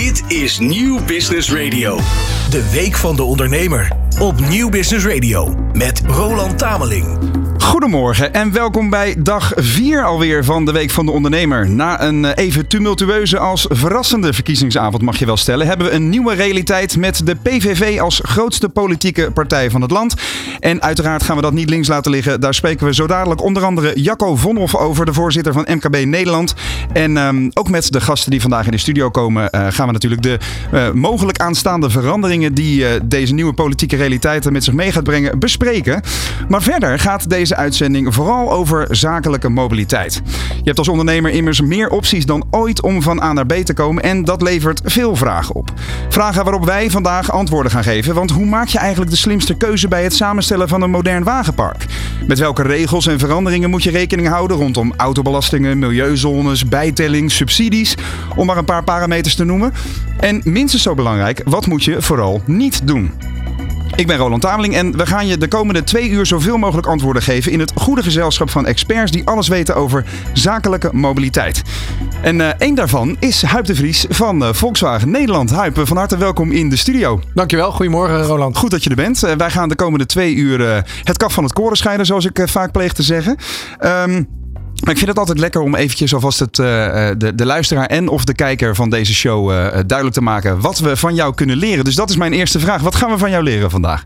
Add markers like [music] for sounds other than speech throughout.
Dit is Nieuw Business Radio. De Week van de Ondernemer op Nieuw Business Radio met Roland Tameling. Goedemorgen en welkom bij dag 4 alweer van de Week van de Ondernemer. Na een eh, even tumultueuze als verrassende verkiezingsavond mag je wel stellen, hebben we een nieuwe realiteit met de PVV als grootste politieke partij van het land. En uiteraard gaan we dat niet links laten liggen. Daar spreken we zo dadelijk onder andere Jacco Vonhoff over, de voorzitter van MKB Nederland. En ehm, ook met de gasten die vandaag in de studio komen, uh, gaan we natuurlijk de uh, mogelijk aanstaande veranderingen die deze nieuwe politieke realiteiten met zich mee gaat brengen bespreken. Maar verder gaat deze uitzending vooral over zakelijke mobiliteit. Je hebt als ondernemer immers meer opties dan ooit om van A naar B te komen en dat levert veel vragen op. Vragen waarop wij vandaag antwoorden gaan geven, want hoe maak je eigenlijk de slimste keuze bij het samenstellen van een modern wagenpark? Met welke regels en veranderingen moet je rekening houden rondom autobelastingen, milieuzones, bijtelling, subsidies, om maar een paar parameters te noemen? En minstens zo belangrijk, wat moet je vooral niet doen? Ik ben Roland Tameling en we gaan je de komende twee uur zoveel mogelijk antwoorden geven in het goede gezelschap van experts die alles weten over zakelijke mobiliteit. En uh, één daarvan is Huip de Vries van uh, Volkswagen Nederland. Huip, van harte welkom in de studio. Dankjewel, goedemorgen Roland. Goed dat je er bent. Uh, wij gaan de komende twee uur het kaf van het koren scheiden, zoals ik vaak pleeg te zeggen. Um, maar ik vind het altijd lekker om eventjes alvast het, uh, de, de luisteraar en of de kijker van deze show uh, duidelijk te maken wat we van jou kunnen leren. Dus dat is mijn eerste vraag. Wat gaan we van jou leren vandaag?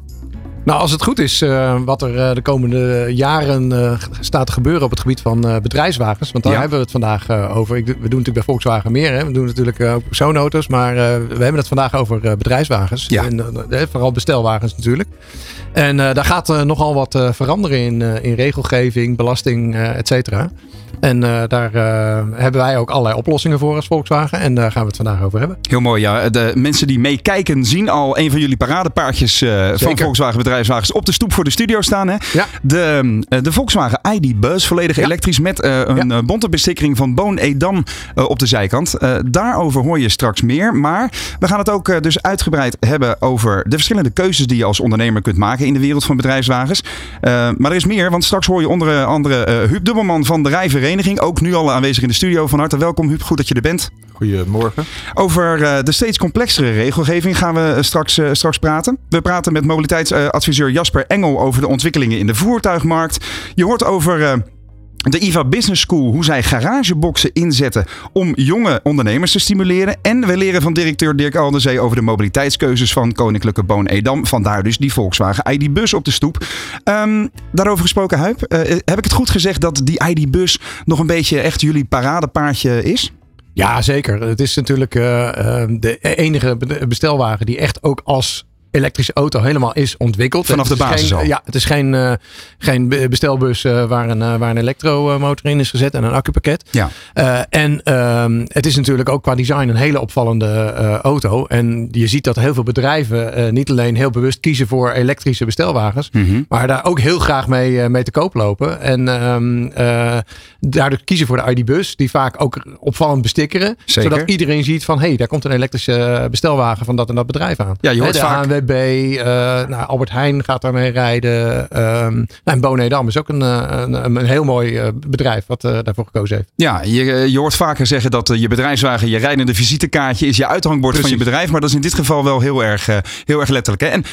Nou, als het goed is, uh, wat er de komende jaren staat te gebeuren op het gebied van bedrijfswagens. Want daar ja. hebben we het vandaag over. Ik, we doen natuurlijk bij Volkswagen meer. Hè. We doen natuurlijk ook persoonauto's. Maar we hebben het vandaag over bedrijfswagens. Ja. En, vooral bestelwagens natuurlijk. En daar gaat nogal wat veranderen in, in regelgeving, belasting, et cetera. En uh, daar uh, hebben wij ook allerlei oplossingen voor als Volkswagen. En daar gaan we het vandaag over hebben. Heel mooi, ja. De mensen die meekijken zien al een van jullie paradepaardjes uh, van Volkswagen Bedrijfswagens op de stoep voor de studio staan. Hè? Ja. De, de Volkswagen ID Bus, volledig ja. elektrisch met een ja. bonte bestikkering van Boon Edam op de zijkant. daarover hoor je straks meer. Maar we gaan het ook dus uitgebreid hebben over de verschillende keuzes die je als ondernemer kunt maken in de wereld van bedrijfswagens. maar er is meer, want straks hoor je onder andere Huub Dubbelman van de Rijvereniging vereniging. Ook nu al aanwezig in de studio. Van harte welkom, Huub. Goed dat je er bent. Goedemorgen. Over uh, de steeds complexere regelgeving gaan we straks, uh, straks praten. We praten met mobiliteitsadviseur Jasper Engel over de ontwikkelingen in de voertuigmarkt. Je hoort over. Uh, de IVA Business School, hoe zij garageboxen inzetten om jonge ondernemers te stimuleren. En we leren van directeur Dirk Aldenzee over de mobiliteitskeuzes van Koninklijke Boon Edam. Vandaar dus die Volkswagen ID-bus op de stoep. Um, daarover gesproken, Huip. Uh, heb ik het goed gezegd dat die ID-bus nog een beetje echt jullie paradepaardje is? Ja, zeker. Het is natuurlijk de enige bestelwagen die echt ook als elektrische auto helemaal is ontwikkeld. Vanaf de basis geen, al? Ja, het is geen, uh, geen bestelbus uh, waar, een, uh, waar een elektromotor in is gezet en een accupakket. Ja. en ehm, het is natuurlijk ook qua design een hele opvallende auto. En je ziet dat heel veel bedrijven niet alleen heel bewust kiezen voor elektrische bestelwagens, Mhm. mm -hmm. maar daar ook heel graag mee, mee te koop lopen. En um, daardoor kiezen voor de ID-bus, die vaak ook opvallend bestikkeren. Zeker. Zodat iedereen ziet van, hé, hey, daar komt een elektrische bestelwagen van dat en dat bedrijf aan. Ja, je hoort de vaak... ANWB, uh, nou, Albert Heijn gaat daarmee rijden. Um, nou, en Bonedam is ook een, een, een heel mooi uh, bedrijf wat uh, daarvoor gekozen heeft. Ja, je, je hoort vaker zeggen dat je bedrijfswagen je rijdende visitekaartje is, je uithangbord Precies. van je bedrijf. Maar dat is in dit geval wel heel erg, heel erg letterlijk. Hè? En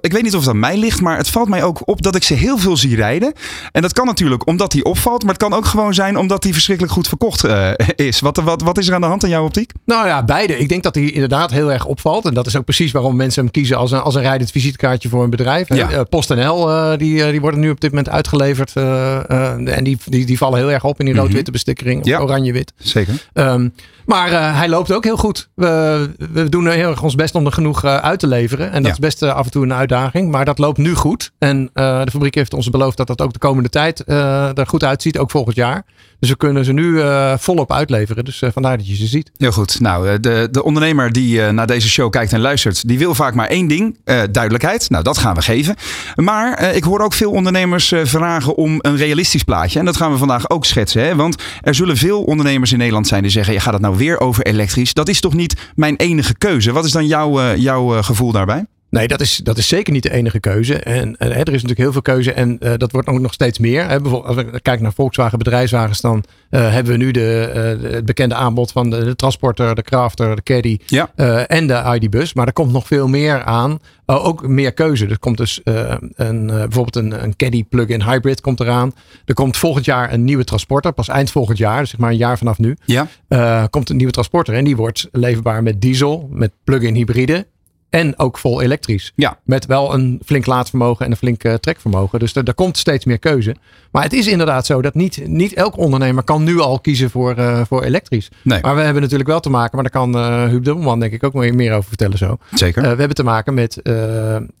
ik weet niet of het aan mij ligt, maar het valt mij ook op dat ik ze heel veel zie rijden. En dat kan natuurlijk omdat die opvalt, maar het kan ook gewoon zijn omdat die verschrikkelijk goed verkocht is. Wat, wat, wat is er aan de hand in jouw optiek? Nou ja, beide. Ik denk dat hij inderdaad heel erg opvalt. En dat is ook precies waarom mensen hem kiezen als een, als een rijdend visitekaartje voor een bedrijf. Ja. Uh, PostNL, uh, die, uh, die worden nu op dit moment uitgeleverd. en die, die, die vallen heel erg op in die rood-witte bestikkering. Ja. Oranje-wit. Zeker. Um, maar hij loopt ook heel goed. We, we doen heel erg ons best om er genoeg uit te leveren. En dat is best af en toe een uitdaging. Maar dat loopt nu goed. En de fabriek heeft ons beloofd dat dat ook de komende tijd er goed uitziet. Ook volgend jaar. Dus we kunnen ze nu volop uitleveren. Dus vandaar dat je ze ziet. Heel goed. Nou, de, de ondernemer die naar deze show kijkt en luistert, die wil vaak maar één ding. Duidelijkheid. Nou, dat gaan we geven. Maar ik hoor ook veel ondernemers vragen om een realistisch plaatje. En dat gaan we vandaag ook schetsen. Hè? Want er zullen veel ondernemers in Nederland zijn die zeggen: je gaat het nou weer over elektrisch. Dat is toch niet mijn enige keuze? Wat is dan jouw, jouw gevoel daarbij? Nee, dat is, dat is zeker niet de enige keuze. En, en er is natuurlijk heel veel keuze en uh, dat wordt ook nog steeds meer. Hè. Bijvoorbeeld, als we kijken naar Volkswagen bedrijfswagens, dan uh, hebben we nu de, uh, het bekende aanbod van de, de, Transporter, de Crafter, de Caddy ja. en de ID-bus. Maar er komt nog veel meer aan. ook meer keuze. Er komt dus een, bijvoorbeeld een, een Caddy plug-in hybrid komt eraan. Er komt volgend jaar een nieuwe Transporter, pas eind volgend jaar, dus zeg maar een jaar vanaf nu. Ja. komt een nieuwe Transporter en die wordt leverbaar met diesel, met plug-in hybride en ook vol elektrisch. Ja. Met wel een flink laadvermogen en een flink uh, trekvermogen. Dus er, komt steeds meer keuze. Maar het is inderdaad zo dat niet, niet elk ondernemer kan nu al kiezen voor, uh, voor elektrisch. Nee. Maar we hebben natuurlijk wel te maken, maar daar kan uh, Huub Dubbelman denk ik ook meer over vertellen zo. Zeker. we hebben te maken met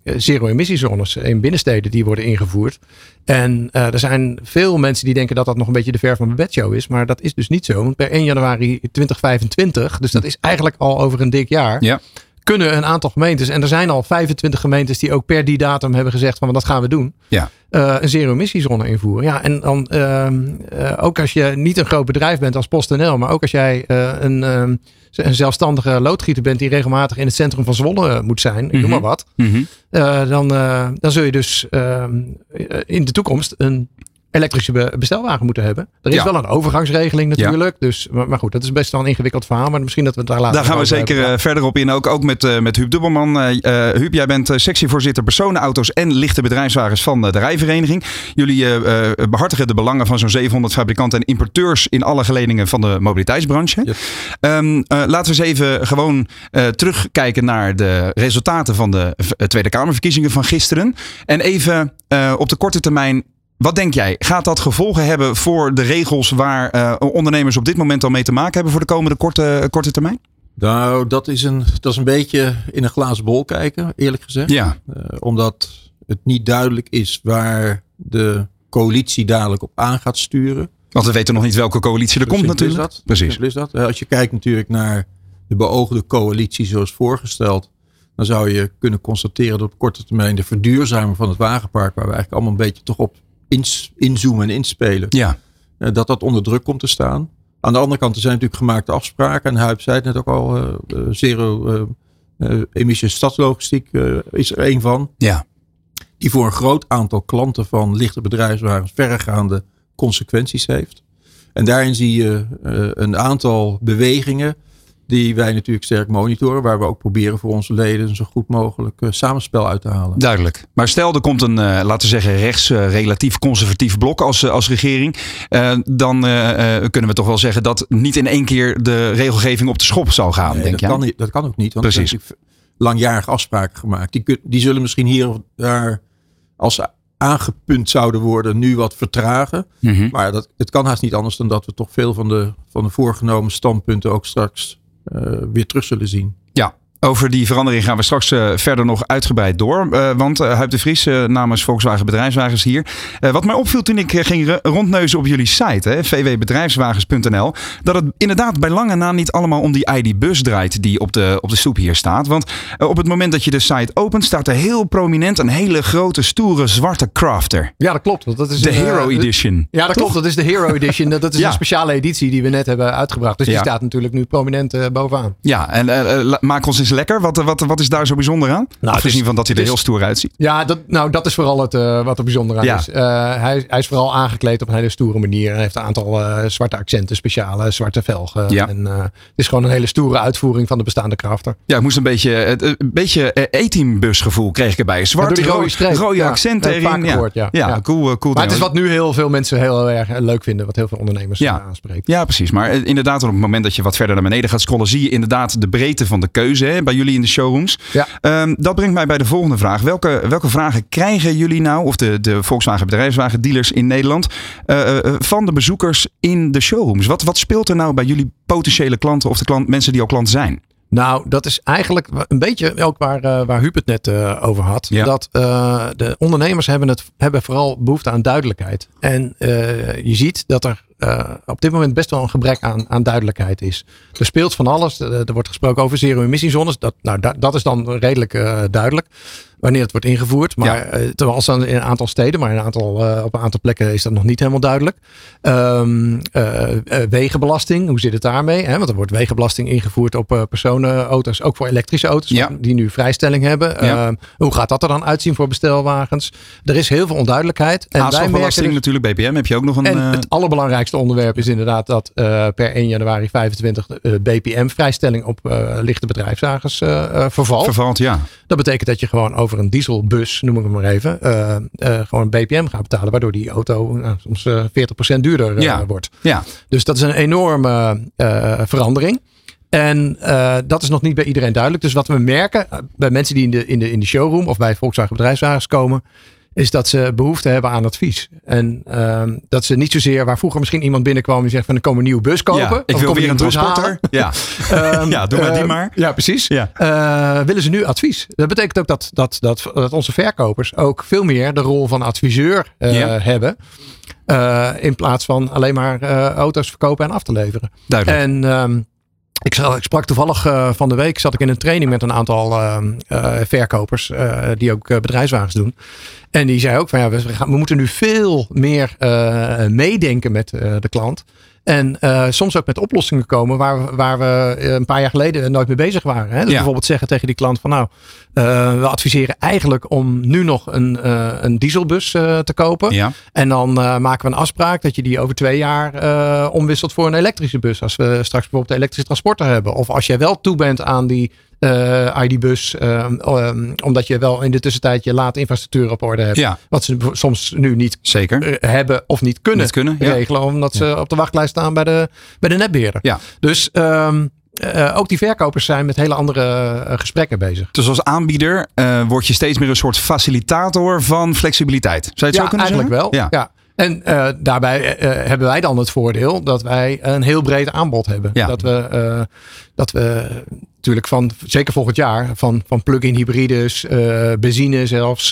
zero-emissiezones in binnensteden die worden ingevoerd. En er zijn veel mensen die denken dat dat nog een beetje de ver van mijn bedshow is. Maar dat is dus niet zo. Want per 1 januari 2025, dus dat is eigenlijk al over een dik jaar. Ja kunnen een aantal gemeentes, en er zijn al 25 gemeentes die ook per die datum hebben gezegd van dat gaan we doen. Ja. Uh, een zero-emissiezone invoeren. Ja, en dan uh, uh, ook als je niet een groot bedrijf bent als PostNL, maar ook als jij een, een, zelfstandige loodgieter bent die regelmatig in het centrum van Zwolle moet zijn, mm -hmm. noem maar wat, mm -hmm. dan, dan zul je dus ehm, in de toekomst een elektrische bestelwagen moeten hebben. Er is Ja. wel een overgangsregeling natuurlijk. Dus, maar, maar goed, dat is best wel een ingewikkeld verhaal. Maar misschien dat we het daar later Daar gaan we zeker hebben. eh, verder op in. Ook, ook met, eh, met Huub Dubbelman. Eh, Huub, jij bent sectievoorzitter personenauto's en lichte bedrijfswagens van de Rijvereniging. Jullie eh, eh, behartigen de belangen van zo'n 700 fabrikanten en importeurs in alle geledingen van de mobiliteitsbranche. Ja. Ehm, eh, laten we eens even gewoon terugkijken naar de resultaten van de Tweede Kamerverkiezingen van gisteren. En even op de korte termijn. Wat denk jij? Gaat dat gevolgen hebben voor de regels waar eh, ondernemers op dit moment al mee te maken hebben voor de komende korte, korte termijn? Nou, dat is, een, dat is een beetje in een glazen bol kijken, eerlijk gezegd. Ja, Eh, omdat het niet duidelijk is waar de coalitie dadelijk op aan gaat sturen. want we weten nog niet welke coalitie er komt simpel is natuurlijk. dat. Precies. Is dat. Als je kijkt natuurlijk naar de beoogde coalitie zoals voorgesteld. Dan zou je kunnen constateren dat op korte termijn de verduurzaming van het wagenpark. Waar we eigenlijk allemaal een beetje toch op ins- inzoomen en inspelen. Ja, eh, dat dat onder druk komt te staan. Aan de andere kant, er zijn natuurlijk gemaakte afspraken. En Huip zei het net ook al, eh, eh, zero emissie stadslogistiek is er één van. ja, Die voor een groot aantal klanten van lichte bedrijfswagens verregaande consequenties heeft. En daarin zie je een aantal bewegingen die wij natuurlijk sterk monitoren. Waar we ook proberen voor onze leden een zo goed mogelijk eh, samenspel uit te halen. duidelijk. Maar stel er komt een, eh, laten we zeggen, rechts eh, relatief conservatief blok als, als regering. dan kunnen we toch wel zeggen dat niet in één keer de regelgeving op de schop zal gaan, Nee, denk dat, kan, dat kan ook niet. Want Precies. er langjarige afspraken gemaakt. Die, kun- die zullen misschien hier of daar, als ze aangepunt zouden worden, nu wat vertragen. Mhm. Maar dat, het kan haast niet anders dan dat we toch veel van de, van de voorgenomen standpunten ook straks weer terug zullen zien. Over die verandering gaan we straks eh, verder nog uitgebreid door. Eh, want uh, Huip de Vries eh, namens Volkswagen Bedrijfswagens hier. Eh, wat mij opviel toen ik eh, ging rondneuzen op jullie site, vwbedrijfswagens.nl, dat het inderdaad bij lange na niet allemaal om die ID-bus draait die op de, op de stoep hier staat. Want eh, op het moment dat je de site opent, staat er heel prominent een hele grote, stoere, zwarte crafter. Ja, dat klopt. Dat is De Hero eh, Edition. Ja, dat Toch? klopt. Dat is de Hero Edition. Dat dat is Ja. een speciale editie die we net hebben uitgebracht. Dus Ja. die staat natuurlijk nu prominent eh, bovenaan. Ja, en eh, eh, maak ons eens lekker. Wat, wat, wat is daar zo bijzonder aan? het Afgezien is- van dat hij er het is- heel stoer uitziet. Ja, dat, nou, dat is vooral het, eh, wat er bijzonder aan Ja. is. Eh, hij, hij is vooral aangekleed op een hele stoere manier. Hij heeft een aantal eh, zwarte accenten, speciale zwarte velgen. Ja. En eh, het is gewoon een hele stoere uitvoering van de bestaande crafter. Ja, ik moest een beetje, eh, een beetje eh, E-team kreeg ik erbij. Zwart, door die rode rode, streep. rode Ja, accenten erin. gehoord, ja. ja, cool, eh, cool Maar het is wat nu heel veel mensen heel erg eh, leuk vinden. Wat heel veel ondernemers Ja. eh, aanspreekt. Ja, precies. Maar eh, inderdaad, op het moment dat je wat verder naar beneden gaat scrollen, zie je inderdaad de breedte van de keuze hè, bij jullie in de showrooms. Ja. Ehm, dat brengt mij bij de volgende vraag. Welke, welke vragen krijgen jullie nou, of de, de Volkswagen bedrijfswagen dealers in Nederland, eh, eh, van de bezoekers in de showrooms? Wat, wat speelt er nou bij jullie potentiële klanten of de klant, mensen die al klant zijn? Nou, dat is eigenlijk een beetje ook waar, eh, waar Huub het net eh, over had. Ja. Dat eh, de ondernemers hebben, het, hebben vooral behoefte aan duidelijkheid. En eh, je ziet dat er op dit moment best wel een gebrek aan, aan duidelijkheid is. Er speelt van alles. Er, er wordt gesproken over zero-emissiezones. Dat, nou, dat, dat is dan redelijk duidelijk wanneer het wordt ingevoerd. Maar ja. terwijl in een aantal steden, maar in een aantal, uh, op een aantal plekken is dat nog niet helemaal duidelijk. Um, uh, wegenbelasting, hoe zit het daarmee? Hè? Want er wordt wegenbelasting ingevoerd op personenauto's, ook voor elektrische auto's ja. die nu vrijstelling hebben. Ja. Um, hoe gaat dat er dan uitzien voor bestelwagens? Er is heel veel onduidelijkheid. En wij merken dus, natuurlijk, BPM heb je ook nog een... En het allerbelangrijkste onderwerp is inderdaad dat per 1 januari 25 BPM vrijstelling op lichte bedrijfswagens vervalt. Vervalt, ja. Dat betekent dat je gewoon over een dieselbus, noem ik hem maar even, uh, uh, gewoon een BPM gaat betalen. Waardoor die auto uh, soms 40% duurder ja. wordt. Ja. Dus dat is een enorme verandering. En dat is nog niet bij iedereen duidelijk. Dus wat we merken bij mensen die in de, in de, in de showroom of bij Volkswagen bedrijfswagens komen, is dat ze behoefte hebben aan advies. En uh, dat ze niet zozeer waar vroeger misschien iemand binnenkwam en zegt van ik kom een nieuwe bus kopen. Ja, ik wil weer een transporter. Ja. um, [laughs] ja, doe maar die maar. Ja, precies. Ja. Uh, willen ze nu advies? Dat betekent ook dat, dat, dat, dat onze verkopers ook veel meer de rol van adviseur ja. hebben. Uh, in plaats van alleen maar auto's verkopen en af te leveren. Duidelijk. En um, ik, ik, sprak toevallig uh, van de week, zat ik in een training met een aantal uh, uh, verkopers die ook bedrijfswagens doen. En die zei ook van ja, we, we moeten nu veel meer meedenken met de klant. En uh, soms ook met oplossingen komen waar, waar we een paar jaar geleden nooit mee bezig waren. Hè? Dus ja. bijvoorbeeld zeggen tegen die klant van nou, uh, we adviseren eigenlijk om nu nog een, uh, een dieselbus te kopen. Ja. En dan maken we een afspraak dat je die over twee jaar omwisselt voor een elektrische bus. Als we straks bijvoorbeeld de elektrische transporter hebben. Of als jij wel toe bent aan die ID-bus. Um, um, omdat je wel in de tussentijd je laat infrastructuur op orde hebt. Ja. Wat ze soms nu niet Zeker. Uh, hebben of niet kunnen, niet kunnen ja. regelen. Omdat ze op de wachtlijst staan bij de, bij de netbeheerder. Ja. Dus um, uh, ook die verkopers zijn met hele andere uh, gesprekken bezig. Dus als aanbieder uh, word je steeds meer een soort facilitator van flexibiliteit. Zou je het ja, zo kunnen eigenlijk zeggen? wel. Ja. ja. En daarbij hebben wij dan het voordeel dat wij een heel breed aanbod hebben. Ja. Dat we, dat we natuurlijk van, zeker volgend jaar, van, van plug-in hybrides, benzine zelfs.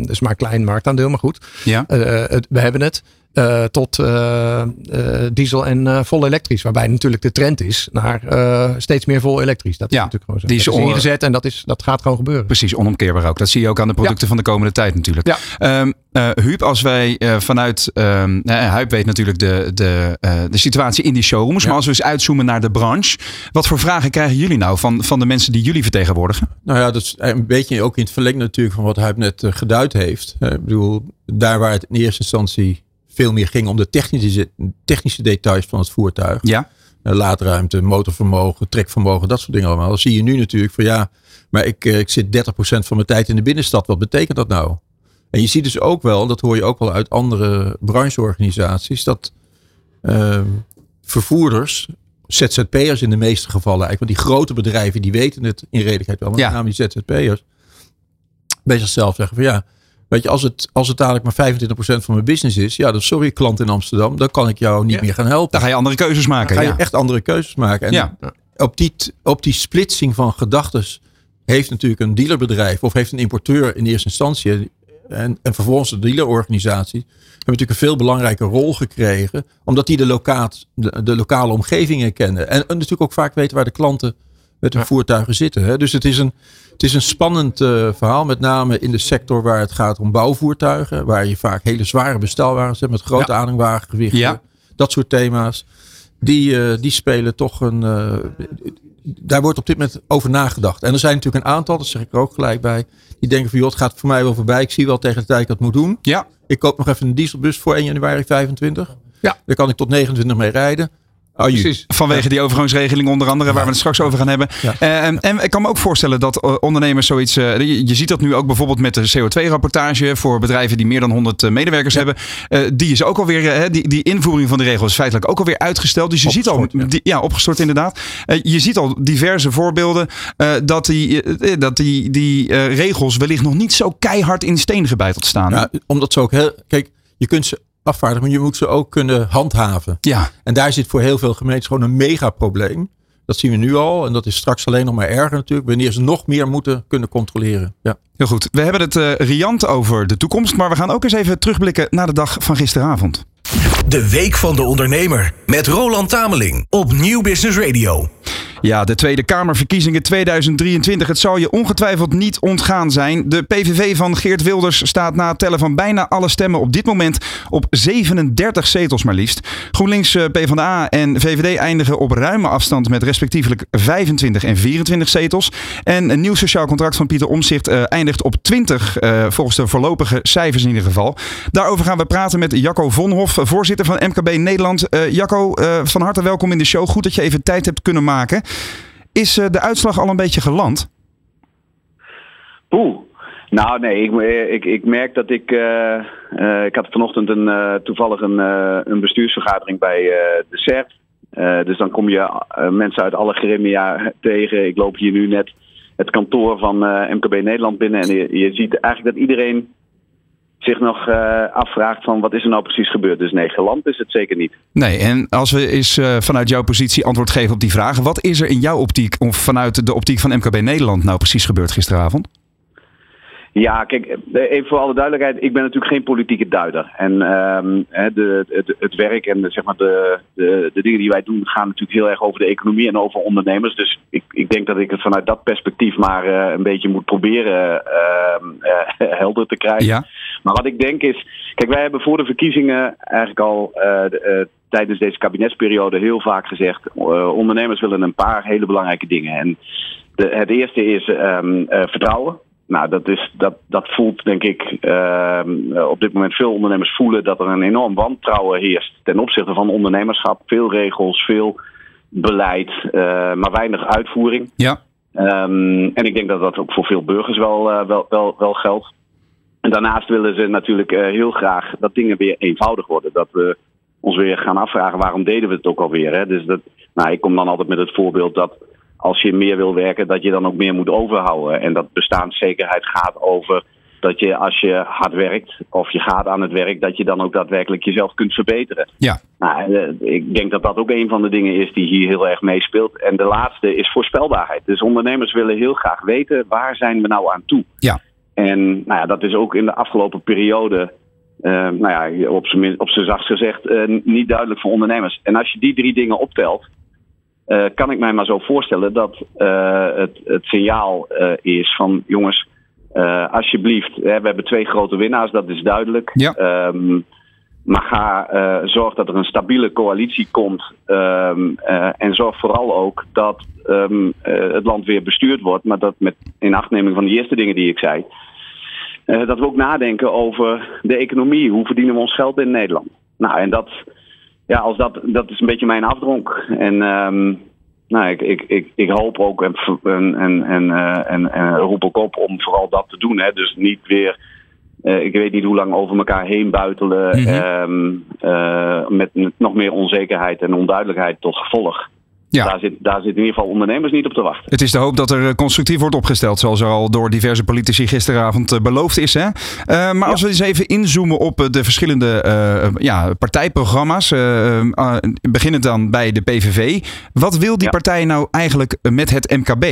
dus maar een klein marktaandeel, maar goed. Ja. Het, we hebben het. Uh, tot uh, uh, diesel en vol elektrisch. Waarbij natuurlijk de trend is naar steeds meer vol elektrisch. Dat is ja, natuurlijk gewoon zo. Die is dat is ingezet en dat, is, dat gaat gewoon gebeuren. Precies, onomkeerbaar ook. Dat zie je ook aan de producten ja. van de komende tijd natuurlijk. Ja. Um, Huub, als wij vanuit... Um, Huub weet natuurlijk de, de, de situatie in die showrooms. Ja. Maar als we eens uitzoomen naar de branche. Wat voor vragen krijgen jullie nou van, van de mensen die jullie vertegenwoordigen? Nou ja, dat is een beetje ook in het verlengde natuurlijk van wat Huib net geduid heeft. Ik bedoel, daar waar het in eerste instantie veel meer ging om de technische, technische details van het voertuig. Ja. Laadruimte, motorvermogen, trekvermogen, dat soort dingen allemaal. Dan zie je nu natuurlijk van ja, maar ik, ik zit 30% van mijn tijd in de binnenstad. Wat betekent dat nou? En je ziet dus ook wel, dat hoor je ook wel uit andere brancheorganisaties, dat uh, vervoerders, ZZP'ers in de meeste gevallen eigenlijk, want die grote bedrijven die weten het in redelijkheid wel, maar ja. met name die ZZP'ers, bij zichzelf zeggen van ja, Weet je, als het, als het dadelijk maar 25% van mijn business is, ja, dan sorry klant in Amsterdam, dan kan ik jou niet ja. meer gaan helpen. Dan ga je andere keuzes maken. Dan ga ja. je echt andere keuzes maken. En ja. op, die, op die splitsing van gedachten heeft natuurlijk een dealerbedrijf of heeft een importeur in eerste instantie en, en vervolgens de dealerorganisatie hebben natuurlijk een veel belangrijke rol gekregen, omdat die de, lokaat, de, de lokale omgevingen kennen. En, en natuurlijk ook vaak weten waar de klanten met hun ja. voertuigen zitten. Hè. Dus het is een, het is een spannend uh, verhaal, met name in de sector waar het gaat om bouwvoertuigen, waar je vaak hele zware bestelwagens hebt met grote ja. aanhangwagengewichten, ja. dat soort thema's. Die, uh, die spelen toch een. Uh, daar wordt op dit moment over nagedacht. En er zijn natuurlijk een aantal, dat zeg ik er ook gelijk bij, die denken van joh, het gaat voor mij wel voorbij. Ik zie wel tegen de tijd dat ik moet doen. Ja. Ik koop nog even een dieselbus voor 1 januari 25. Ja. Daar kan ik tot 29 mee rijden. Oh, Precies. Vanwege ja. die overgangsregeling onder andere, waar we het straks over gaan hebben. Ja. Uh, en ik kan me ook voorstellen dat uh, ondernemers zoiets... Uh, je, je, ziet dat nu ook bijvoorbeeld met de CO2-rapportage... voor bedrijven die meer dan 100 medewerkers hebben. die is ook alweer... die, die invoering van de regels is feitelijk ook alweer uitgesteld. Dus je opgestort, ziet al... Die, ja, opgestort inderdaad. je ziet al diverse voorbeelden... dat die, dat die, die regels wellicht nog niet zo keihard in steen gebeiteld staan. Ja, omdat ze ook heel... Kijk, je kunt ze afvaardigen, maar je moet ze ook kunnen handhaven. Ja. En daar zit voor heel veel gemeentes gewoon een mega probleem. Dat zien we nu al. En dat is straks alleen nog maar erger natuurlijk. Wanneer ze nog meer moeten kunnen controleren. Ja. Heel goed. We hebben het uh, riant over de toekomst. Maar we gaan ook eens even terugblikken naar de dag van gisteravond. De Week van de Ondernemer met Roland Tameling op Nieuw Business Radio. Ja, de Tweede Kamerverkiezingen 2023. Het zal je ongetwijfeld niet ontgaan zijn. De PVV van Geert Wilders staat na het tellen van bijna alle stemmen op dit moment op 37 zetels maar liefst. GroenLinks, eh, PvdA en VVD eindigen op ruime afstand met respectievelijk 25 en 24 zetels. En een nieuw sociaal contract van Pieter Omzicht uh, eindigt op 20, uh, eh, volgens de voorlopige cijfers in ieder geval. Daarover gaan we praten met Jacco Vonhof, voorzitter van MKB Nederland. Jacco, van harte welkom in de show. Goed dat je even tijd hebt kunnen maken. Is eh, de uitslag al een beetje geland? Poeh. Nou, nee, ik, ik, ik merk dat ik. Uh, ik had vanochtend een, toevallig een, een bestuursvergadering bij de CERT. dus dan kom je mensen uit alle gremia tegen. Ik loop hier nu net het kantoor van MKB Nederland binnen. En je, je ziet eigenlijk dat iedereen zich nog uh, afvraagt van wat is er nou precies gebeurd. Dus nee, geland is het zeker niet. Nee, en als we eens uh, vanuit jouw positie antwoord geven op die vraag. Wat is er in jouw optiek of vanuit de optiek van MKB Nederland nou precies gebeurd gisteravond? Ja, kijk, eh, even voor alle duidelijkheid. Ik ben natuurlijk geen politieke duider. En um, de, de, het werk en de, zeg maar de, de, de, dingen die wij doen gaan natuurlijk heel erg over de economie en over ondernemers. Dus ik, ik denk dat ik het vanuit dat perspectief maar uh, een beetje moet proberen uh, [laughs] helder te krijgen. Ja. Maar wat ik denk is, kijk, wij hebben voor de verkiezingen eigenlijk al de, tijdens deze kabinetsperiode heel vaak gezegd: ondernemers willen een paar hele belangrijke dingen. En de, het eerste is um, vertrouwen. Nou, dat, is, dat, dat voelt denk ik uh, op dit moment veel ondernemers voelen dat er een enorm wantrouwen heerst ten opzichte van ondernemerschap. Veel regels, veel beleid, uh, maar weinig uitvoering. Ja. Um, en ik denk dat dat ook voor veel burgers wel, uh, wel, wel, wel geldt. En daarnaast willen ze natuurlijk heel graag dat dingen weer eenvoudig worden. Dat we ons weer gaan afvragen waarom deden we het ook alweer. Hè? Dus dat, nou, ik kom dan altijd met het voorbeeld dat als je meer wil werken, dat je dan ook meer moet overhouden. En dat bestaanszekerheid gaat over dat je als je hard werkt of je gaat aan het werk, dat je dan ook daadwerkelijk jezelf kunt verbeteren. Ja. Nou, eh, ik denk dat dat ook een van de dingen is die hier heel erg meespeelt. En de laatste is voorspelbaarheid. Dus ondernemers willen heel graag weten waar zijn we nou aan toe. Ja. En nou ja, dat is ook in de afgelopen periode, uh, nou ja, op zijn, op zijn zachtst gezegd, uh, niet duidelijk voor ondernemers. En als je die drie dingen optelt, uh, kan ik mij maar zo voorstellen dat uh, het, het signaal uh, is van jongens, alsjeblieft, hè, we hebben twee grote winnaars, dat is duidelijk. Ja. Um, maar ga zorg dat er een stabiele coalitie komt. Um, en zorg vooral ook dat um, het land weer bestuurd wordt. Maar dat met inachtneming van die eerste dingen die ik zei. Dat we ook nadenken over de economie. Hoe verdienen we ons geld in Nederland? Nou, en dat, ja, als dat, dat is een beetje mijn afdronk. En um, nou, ik, ik, ik, ik hoop ook en, en, en, en, uh, en, en roep ook op om vooral dat te doen. Hè. Dus niet weer, uh, ik weet niet hoe lang over elkaar heen buitelen. Mm -hmm. um, uh, met nog meer onzekerheid en onduidelijkheid tot gevolg. Ja. Daar, zit, daar zit in ieder geval ondernemers niet op te wachten. Het is de hoop dat er eh, constructief wordt opgesteld, zoals er al door diverse politici gisteravond uh, beloofd is. Hè? Uh, maar ja. als we eens even inzoomen op de verschillende uh, ja, partijprogramma's, beginnend dan bij de PVV. Wat wil die ja. partij nou eigenlijk met het MKB?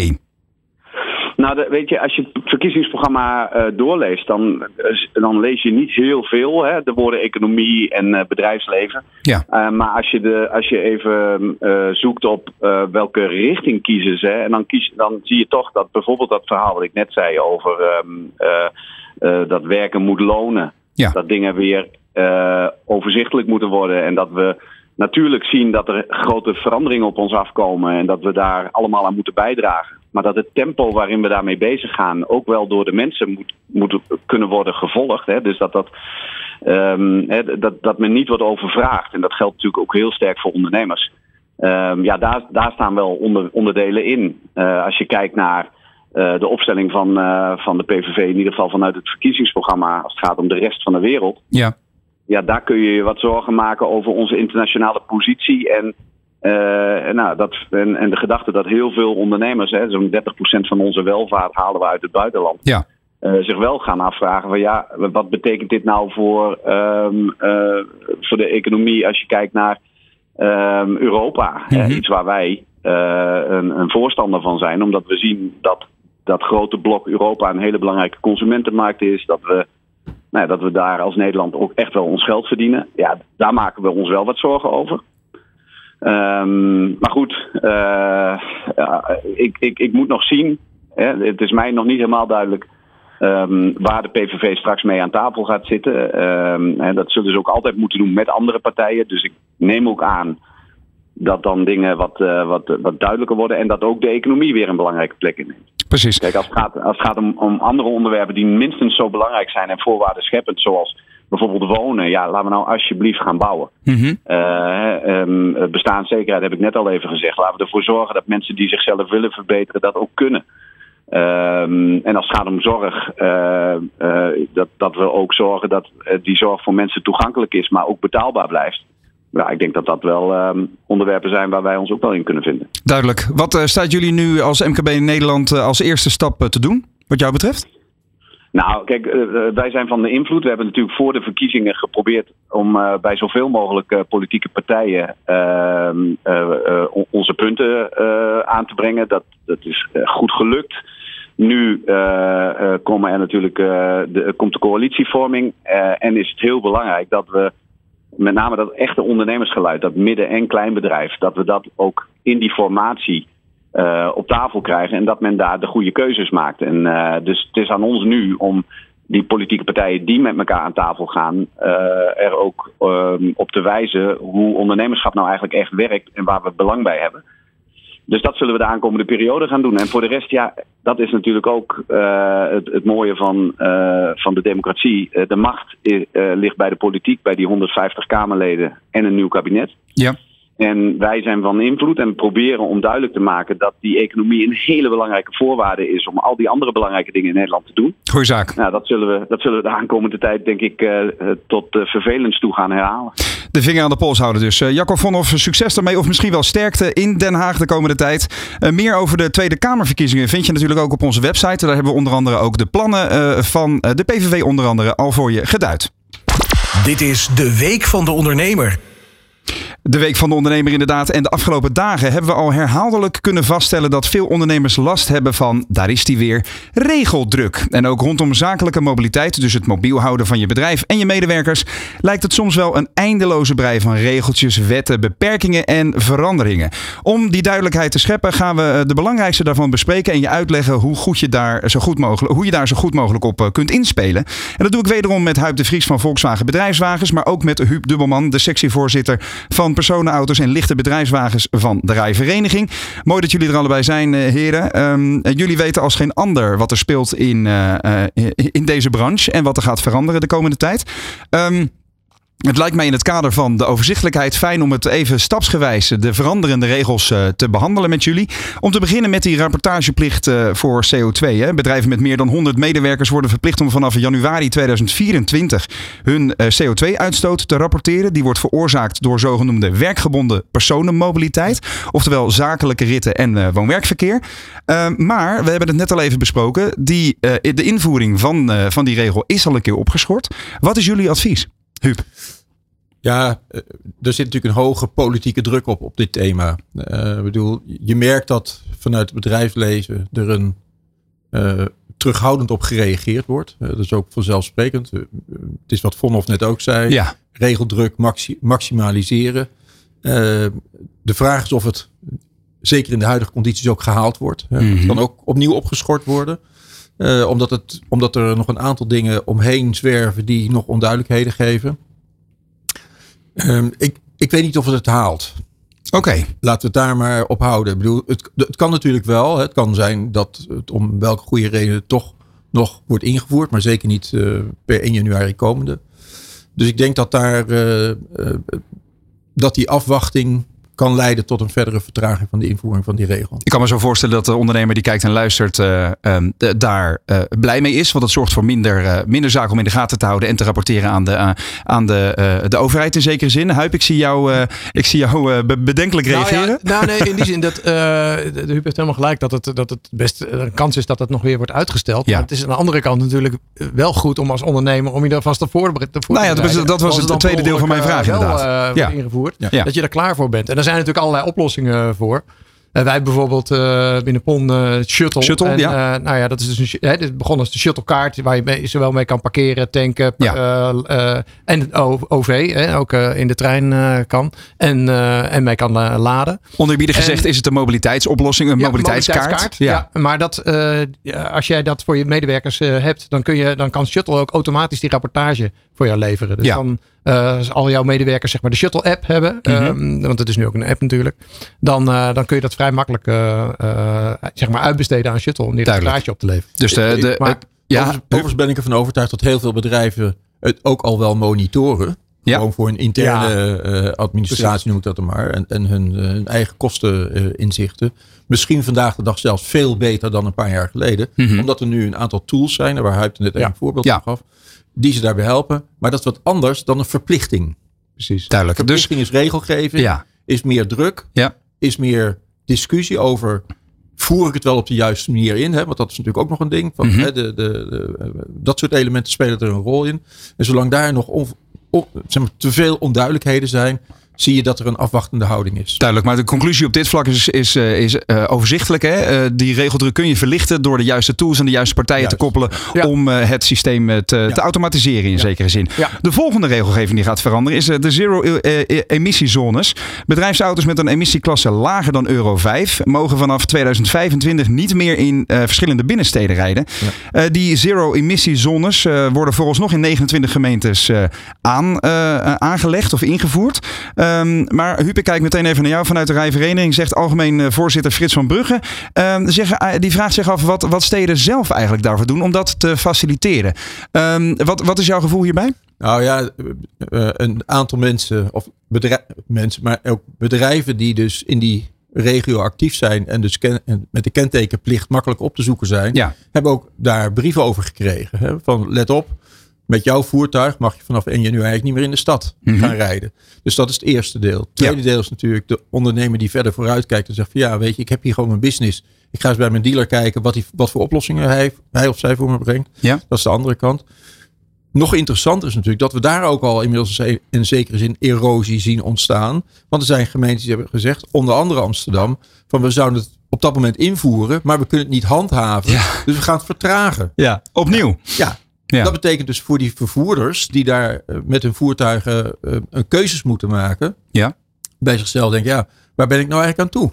Nou, de, weet je, als je het verkiezingsprogramma uh, doorleest, dan, dan lees je niet heel veel. Hè, de woorden economie en uh, bedrijfsleven. Ja. Uh, maar als je, de, als je even zoekt op welke richting kiezen ze, en dan, kies, dan zie je toch dat bijvoorbeeld dat verhaal wat ik net zei over um, dat werken moet lonen. Ja. Dat dingen weer overzichtelijk moeten worden en dat we natuurlijk zien dat er grote veranderingen op ons afkomen en dat we daar allemaal aan moeten bijdragen. Maar dat het tempo waarin we daarmee bezig gaan ook wel door de mensen moet, moet kunnen worden gevolgd. Hè? Dus dat, dat, um, hè, dat, dat men niet wordt overvraagd. En dat geldt natuurlijk ook heel sterk voor ondernemers. Um, ja, daar, daar staan wel onder, onderdelen in. Uh, als je kijkt naar uh, de opstelling van, uh, van de PVV, in ieder geval vanuit het verkiezingsprogramma, als het gaat om de rest van de wereld. Ja. Ja, daar kun je je wat zorgen maken over onze internationale positie en uh, nou, dat, en, en de gedachte dat heel veel ondernemers, zo'n 30% van onze welvaart halen we uit het buitenland, ja. uh, zich wel gaan afvragen van ja, wat betekent dit nou voor, um, uh, voor de economie als je kijkt naar um, Europa? Mhm. Iets waar wij een, een voorstander van zijn, omdat we zien dat dat grote blok Europa een hele belangrijke consumentenmarkt is, dat we nou, dat we daar als Nederland ook echt wel ons geld verdienen. Ja, daar maken we ons wel wat zorgen over. Ehm, maar goed, uh, ja, ik, ik, ik moet nog zien. Hè, het is mij nog niet helemaal duidelijk um, waar de PVV straks mee aan tafel gaat zitten. Um, hè, dat zullen ze ook altijd moeten doen met andere partijen. Dus ik neem ook aan dat dan dingen wat, uh, wat, wat duidelijker worden en dat ook de economie weer een belangrijke plek inneemt. Precies. Kijk, als het gaat, als het gaat om, om andere onderwerpen die minstens zo belangrijk zijn en voorwaarden scheppend, zoals bijvoorbeeld wonen. Ja, laten we nou alsjeblieft gaan bouwen. Mm -hmm. uh, um, bestaanszekerheid heb ik net al even gezegd. Laten we ervoor zorgen dat mensen die zichzelf willen verbeteren dat ook kunnen. Um, en als het gaat om zorg, uh, uh, dat, dat we ook zorgen dat die zorg voor mensen toegankelijk is, maar ook betaalbaar blijft. Ja, ik denk dat dat wel um, onderwerpen zijn waar wij ons ook wel in kunnen vinden. Duidelijk. Wat staat jullie nu als MKB in Nederland als eerste stap te doen, wat jou betreft? Nou, kijk, uh, wij zijn van de invloed. We hebben natuurlijk voor de verkiezingen geprobeerd om uh, bij zoveel mogelijk politieke partijen onze punten aan te brengen. Dat, dat is goed gelukt. Nu komen er natuurlijk, de, komt de coalitievorming en is het heel belangrijk dat we met name dat echte ondernemersgeluid, dat midden- en kleinbedrijf, dat we dat ook in die formatie uh, op tafel krijgen en dat men daar de goede keuzes maakt. En uh, dus het is aan ons nu om die politieke partijen die met elkaar aan tafel gaan, uh, er ook op te wijzen hoe ondernemerschap nou eigenlijk echt werkt en waar we belang bij hebben. Dus dat zullen we de aankomende periode gaan doen. En voor de rest, ja, dat is natuurlijk ook het, het, mooie van, van de democratie. De macht ligt bij de politiek, bij die 150 Kamerleden en een nieuw kabinet. Ja. En wij zijn van invloed en proberen om duidelijk te maken dat die economie een hele belangrijke voorwaarde is om al die andere belangrijke dingen in Nederland te doen. Goeie zaak. Nou, dat zullen we, dat zullen we de aankomende tijd, denk ik, uh, tot uh, vervelends toe gaan herhalen. De vinger aan de pols houden dus. Uh, Jacob Vonhoff, succes daarmee of misschien wel sterkte in Den Haag de komende tijd. meer over de Tweede Kamerverkiezingen vind je natuurlijk ook op onze website. Daar hebben we onder andere ook de plannen van de PVV onder andere al voor je geduid. Dit is de Week van de Ondernemer. De Week van de Ondernemer inderdaad. En de afgelopen dagen hebben we al herhaaldelijk kunnen vaststellen dat veel ondernemers last hebben van, daar is die weer, regeldruk. En ook rondom zakelijke mobiliteit, dus het mobiel houden van je bedrijf en je medewerkers, lijkt het soms wel een eindeloze brei van regeltjes, wetten, beperkingen en veranderingen. Om die duidelijkheid te scheppen gaan we de belangrijkste daarvan bespreken en je uitleggen hoe, goed je, daar zo goed mogelijk, hoe je daar zo goed mogelijk op kunt inspelen. En dat doe ik wederom met Huip de Vries van Volkswagen Bedrijfswagens, maar ook met Huub Dubbelman, de sectievoorzitter van personenauto's en lichte bedrijfswagens van de Rijvereniging. Mooi dat jullie er allebei zijn, heren. Um, jullie weten als geen ander wat er speelt in, uh, in deze branche en wat er gaat veranderen de komende tijd. Um, het lijkt mij in het kader van de overzichtelijkheid fijn om het even stapsgewijs de veranderende regels uh, te behandelen met jullie. Om te beginnen met die rapportageplicht uh, voor CO2. Hè. Bedrijven met meer dan 100 medewerkers worden verplicht om vanaf januari 2024 hun uh, CO2-uitstoot te rapporteren. Die wordt veroorzaakt door zogenoemde werkgebonden personenmobiliteit. Oftewel zakelijke ritten en woon-werkverkeer. maar we hebben het net al even besproken. Die, de invoering van, van die regel is al een keer opgeschort. Wat is jullie advies? Huub. Ja, er zit natuurlijk een hoge politieke druk op op dit thema. Uh, ik bedoel, je merkt dat vanuit het bedrijfsleven er een uh, terughoudend op gereageerd wordt. Uh, dat is ook vanzelfsprekend. het is wat Vonhoff net ook zei. Ja. Regeldruk maxi maximaliseren. de vraag is of het zeker in de huidige condities ook gehaald wordt. Mm -hmm. Het kan ook opnieuw opgeschort worden. Omdat, het, omdat er nog een aantal dingen omheen zwerven die nog onduidelijkheden geven. Um, ik, ik weet niet of het het haalt. Oké. Okay. Laten we het daar maar op houden. Ik bedoel, het, het kan natuurlijk wel. Het kan zijn dat het om welke goede reden toch nog wordt ingevoerd. Maar zeker niet uh, per 1 januari komende. Dus ik denk dat daar uh, dat die afwachting kan leiden tot een verdere vertraging van de invoering van die regel. Ik kan me zo voorstellen dat de ondernemer die kijkt en luistert uh, um, de, daar uh, blij mee is. Want het zorgt voor minder, uh, minder zaken om in de gaten te houden en te rapporteren aan de, aan de, de overheid in zekere zin. Huip, ik zie jou, ik zie jou bedenkelijk reageren. Nou, ja, nou nee, in die [laughs] zin dat de Huub heeft helemaal gelijk dat het, dat het best een kans is dat het nog weer wordt uitgesteld. Ja. Maar het is aan de andere kant natuurlijk wel goed om als ondernemer om je daar vast te voor te Nou ja, dat was, dat was het tweede deel van mijn vraag inderdaad. ja. ingevoerd. Ja. Dat je er klaar voor bent. En er zijn natuurlijk allerlei oplossingen voor. wij hebben bijvoorbeeld binnen PON Shuttle. Shuttle, en, ja. nou ja, dat is dus een, hè, dit begon als de Shuttlekaart, waar je mee, zowel mee kan parkeren, tanken en OV, hè, ook in de trein kan. En, en mee kan laden. Onderbiedig gezegd is het een mobiliteitsoplossing, een ja, mobiliteitskaart. mobiliteitskaart. Ja. maar dat, als jij dat voor je medewerkers hebt, dan, kun je, dan kan Shuttle ook automatisch die rapportage voor jou leveren. Dus dan uh, als al jouw medewerkers zeg maar de Shuttle app hebben, Mhm. um, want het is nu ook een app natuurlijk, dan, uh, dan kun je dat vrij makkelijk uh, zeg maar uitbesteden aan Shuttle om die rapportage op te leveren. Dus de, de, maar, ja, overigens, overigens ben ik ervan overtuigd dat heel veel bedrijven het ook al wel monitoren. Ja. Gewoon voor een interne ja. administratie Precies. noem ik dat dan maar. En, en hun, hun eigen kosten inzichten. Misschien vandaag de dag zelfs veel beter dan een paar jaar geleden. Mhm. Mm -hmm. Omdat er nu een aantal tools zijn. Waar Huip net ja. een voorbeeld ja. van gaf die ze daarbij helpen. Maar dat is wat anders dan een verplichting. Precies. Duidelijk. Verplichting dus, is regelgeving, ja. is meer druk, ja. is meer discussie over voer ik het wel op de juiste manier in. Hè? Want dat is natuurlijk ook nog een ding. Van, Mhm. hè, de, de, de, dat soort elementen spelen er een rol in. En zolang daar nog on, on, zeg maar, te veel onduidelijkheden zijn, zie je dat er een afwachtende houding is. Duidelijk, maar de conclusie op dit vlak is, is, uh, is uh, overzichtelijk. Hè? Uh, die regeldruk kun je verlichten door de juiste tools en de juiste partijen Juist. te koppelen Ja. om uh, het systeem te, Ja. te automatiseren in zekere zin. De volgende regelgeving die gaat veranderen is de zero-emissiezones. Bedrijfsauto's met een emissieklasse lager dan Euro 5 mogen vanaf 2025 niet meer in verschillende binnensteden rijden. Die zero-emissiezones worden vooralsnog in 29 gemeentes aan, aangelegd of ingevoerd. Um, maar Hupe, kijk meteen even naar jou vanuit de rijvereniging. Zegt algemeen uh, voorzitter Frits van Brugge. Um, zeg, uh, die vraagt zich af wat, wat steden zelf eigenlijk daarvoor doen om dat te faciliteren. Um, wat, wat is jouw gevoel hierbij? Nou ja, uh, een aantal mensen, of bedrijf, mensen, maar ook bedrijven die dus in die regio actief zijn en dus ken, met de kentekenplicht makkelijk op te zoeken zijn, ja. hebben ook daar brieven over gekregen. Hè, van let op, met jouw voertuig mag je vanaf 1 januari niet meer in de stad Mhm. gaan rijden. Dus dat is het eerste deel. Het tweede Ja. deel is natuurlijk de ondernemer die verder vooruit kijkt en zegt van ja, weet je, ik heb hier gewoon een business. Ik ga eens bij mijn dealer kijken wat, hij, wat voor oplossingen hij, hij of zij voor me brengt. Ja. Dat is de andere kant. Nog interessanter is natuurlijk dat we daar ook al inmiddels in een zekere zin erosie zien ontstaan. Want er zijn gemeentes die hebben gezegd, onder andere Amsterdam, van we zouden het op dat moment invoeren, maar we kunnen het niet handhaven. Ja. Dus we gaan het vertragen. Ja, opnieuw. Ja, Ja. dat betekent dus voor die vervoerders die daar eh, met hun voertuigen eh, een keuzes moeten maken. Ja. Bij zichzelf denken, ja, waar ben ik nou eigenlijk aan toe?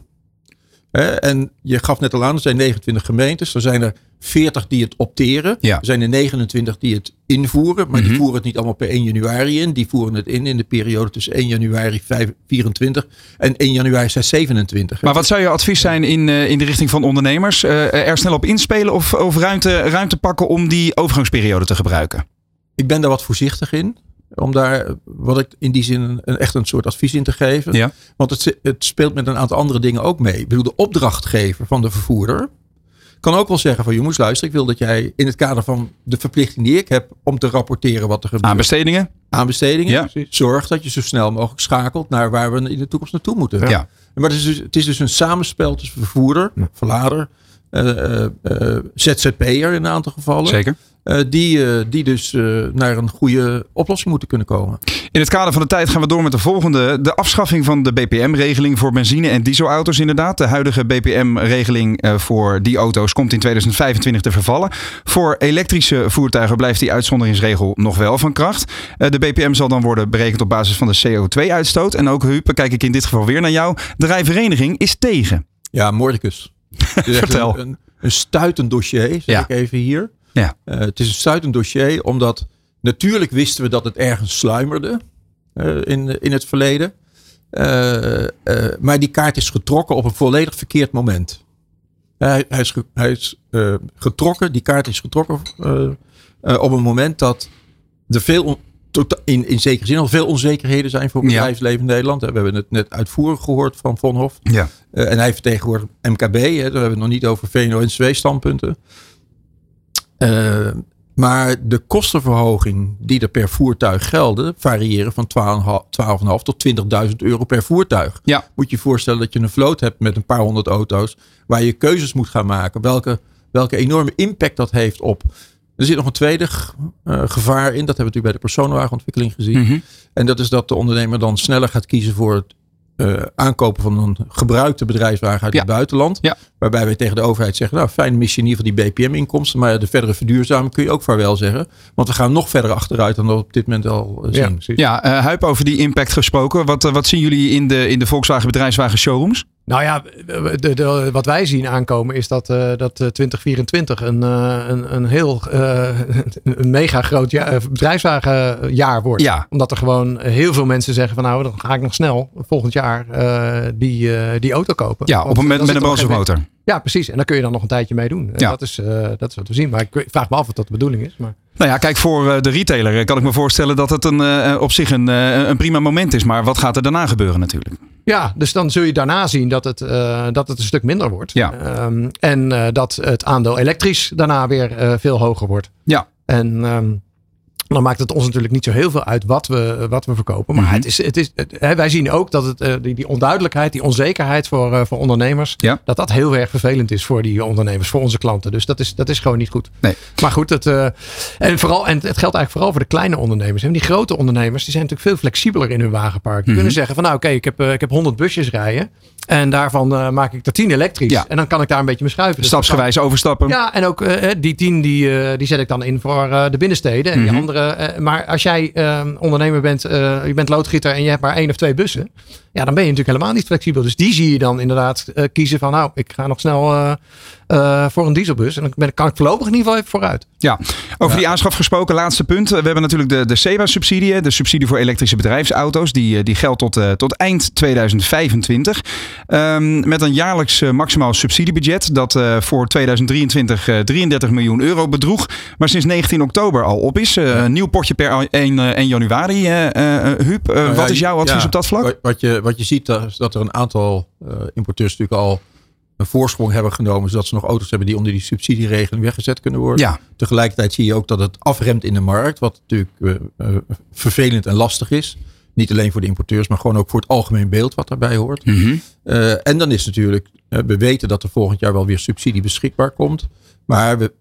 En je gaf net al aan, er zijn 29 gemeentes. Er zijn er 40 die het opteren. Ja. Er zijn er 29 die het invoeren. Maar Mhm. die voeren het niet allemaal per 1 januari in. Die voeren het in in de periode tussen 1 januari 2024 en 1 januari 2027. Maar wat zou je advies zijn in, uh, in de richting van ondernemers? Uh, er snel op inspelen of, of ruimte, ruimte pakken om die overgangsperiode te gebruiken? Ik ben daar wat voorzichtig in. Om daar, wat ik in die zin, een, echt een soort advies in te geven. Ja. Want het, het speelt met een aantal andere dingen ook mee. Ik bedoel, de opdrachtgever van de vervoerder kan ook wel zeggen van jongens, luister, ik wil dat jij in het kader van de verplichting die ik heb om te rapporteren wat er gebeurt. Aanbestedingen? Aanbestedingen. Ja. Zorg dat je zo snel mogelijk schakelt naar waar we in de toekomst naartoe moeten. Ja. Maar het is, dus, het is dus een samenspel tussen vervoerder, verlader, ZZP'er in een aantal gevallen. Zeker. Uh, die, uh, die dus uh, naar een goede oplossing moeten kunnen komen. In het kader van de tijd gaan we door met de volgende. De afschaffing van de BPM-regeling voor benzine- en dieselauto's inderdaad. De huidige BPM-regeling voor die auto's komt in 2025 te vervallen. Voor elektrische voertuigen blijft die uitzonderingsregel nog wel van kracht. De BPM zal dan worden berekend op basis van de CO2-uitstoot. En ook Huub, kijk ik in dit geval weer naar jou. De rijvereniging is tegen. Ja, Mordicus. [laughs] Vertel. Een, een, een stuitend dossier, zeg Ja. ik even hier. Ja. Uh, het is een stuitend dossier, omdat natuurlijk wisten we dat het ergens sluimerde uh, in, in het verleden. Uh, maar die kaart is getrokken op een volledig verkeerd moment. hij, hij is, hij is getrokken, die kaart is getrokken op een moment dat er veel, in, in zekere zin al veel onzekerheden zijn voor het bedrijfsleven in Nederland. We hebben het net uitvoerig gehoord van Von Hof. Ja. en hij vertegenwoordigt MKB, hè, daar hebben we het nog niet over VNO-NCW-standpunten. Uh, maar de kostenverhoging die er per voertuig gelden, variëren van 12,5 tot 20.000 euro per voertuig. Ja. Moet je je voorstellen dat je een vloot hebt met een paar honderd auto's, waar je keuzes moet gaan maken. Welke, welke enorme impact dat heeft op. Er zit nog een tweede uh, gevaar in. Dat hebben we natuurlijk bij de personenwagenontwikkeling gezien. Mm -hmm. En dat is dat de ondernemer dan sneller gaat kiezen voor het uh, aankopen van een gebruikte bedrijfswagen uit Ja. het buitenland. Ja. Waarbij wij tegen de overheid zeggen, nou fijn mis je in ieder geval die BPM-inkomsten. Maar de verdere verduurzaming kun je ook vaarwel zeggen. Want we gaan nog verder achteruit dan dat we op dit moment al eh, zien. Ja, eh Huip, over die impact gesproken. Wat, eh, wat zien jullie in de, in de Volkswagen bedrijfswagen showrooms? Nou ja, de, de, wat wij zien aankomen is dat, eh, dat eh, 2024 een, eh, een, een heel eh, [laughs] een mega groot ja, eh, bedrijfswagenjaar wordt. Ja. Omdat er gewoon heel veel mensen zeggen van nou, dan ga ik nog snel volgend jaar eh, die, eh, die auto kopen. Ja, op een moment met een geen- brandstofmotor. Ja, precies. En daar kun je dan nog een tijdje mee doen. En Ja. Dat, is, eh, dat is wat we zien. Maar ik vraag me af of dat de bedoeling is. Maar... Nou ja, kijk, voor eh, de retailer eh, kan ik me voorstellen dat het een, op zich een, een prima moment is. Maar wat gaat er daarna gebeuren natuurlijk? Ja, dus dan zul je daarna zien dat het, dat het een stuk minder wordt. Ja. Ehm, en dat het aandeel elektrisch daarna weer veel hoger wordt. Ja. En ehm, dan maakt het ons natuurlijk niet zo heel veel uit wat we, wat we verkopen. Maar Mhm. het is, het is, het- wij zien ook dat het, eh, die, die onduidelijkheid, die onzekerheid voor, eh, voor ondernemers, Ja. dat dat heel erg vervelend is voor die ondernemers, voor onze klanten. Dus dat is, dat is gewoon niet goed. Nee. Maar goed, het, eh, en, vooral, en het geldt eigenlijk vooral voor de kleine ondernemers. En die grote ondernemers die zijn natuurlijk veel flexibeler in hun wagenpark. Die Mhm. kunnen zeggen van nou oké, ik, heb, eh, ik heb 100 busjes rijden. En daarvan eh, maak ik er 10 elektrisch. Ja. En dan kan ik daar een beetje mee schuiven. Dus Stapsgewijs overstappen. ja, en ook eh, die tien die, eh, die zet ik dan in voor eh, de binnensteden. En Mhm. die andere. Eh, maar als jij eh, ondernemer bent, eh, je bent loodgieter en je hebt maar één of twee bussen. Ja, dan ben je natuurlijk helemaal niet flexibel. Dus die zie je dan inderdaad eh, kiezen van nou, ik ga nog snel eh, voor een dieselbus. En dan ben, kan ik voorlopig in ieder geval even vooruit. Ja, over die aanschaf gesproken, laatste punt. We hebben natuurlijk de, de SEBA-subsidie, hè, de subsidie voor elektrische bedrijfsauto's. Die, eh, die geldt tot, eh, tot eind 2025. Ehm, met een jaarlijks maximaal subsidiebudget dat eh, voor 2023 eh, 33 miljoen euro bedroeg. Maar sinds 19 oktober al op is. Eh, Een nieuw potje per 1, eh, 1 januari. eh, eh, Huub, Nou ja, wat is jouw advies ja, op dat vlak? Wat, je, wat je ziet, dat, is dat er een aantal eh, importeurs natuurlijk al een voorsprong hebben genomen. Zodat ze nog auto's hebben die onder die subsidieregeling weggezet kunnen worden. Ja, Tegelijkertijd zie je ook dat het afremt in de markt. Wat natuurlijk eh, eh, vervelend en lastig is. Niet alleen voor de importeurs, maar gewoon ook voor het algemeen beeld wat daarbij hoort. Mhm. Eh, en dan is natuurlijk, we weten dat er volgend jaar wel weer subsidie beschikbaar komt. Maar we,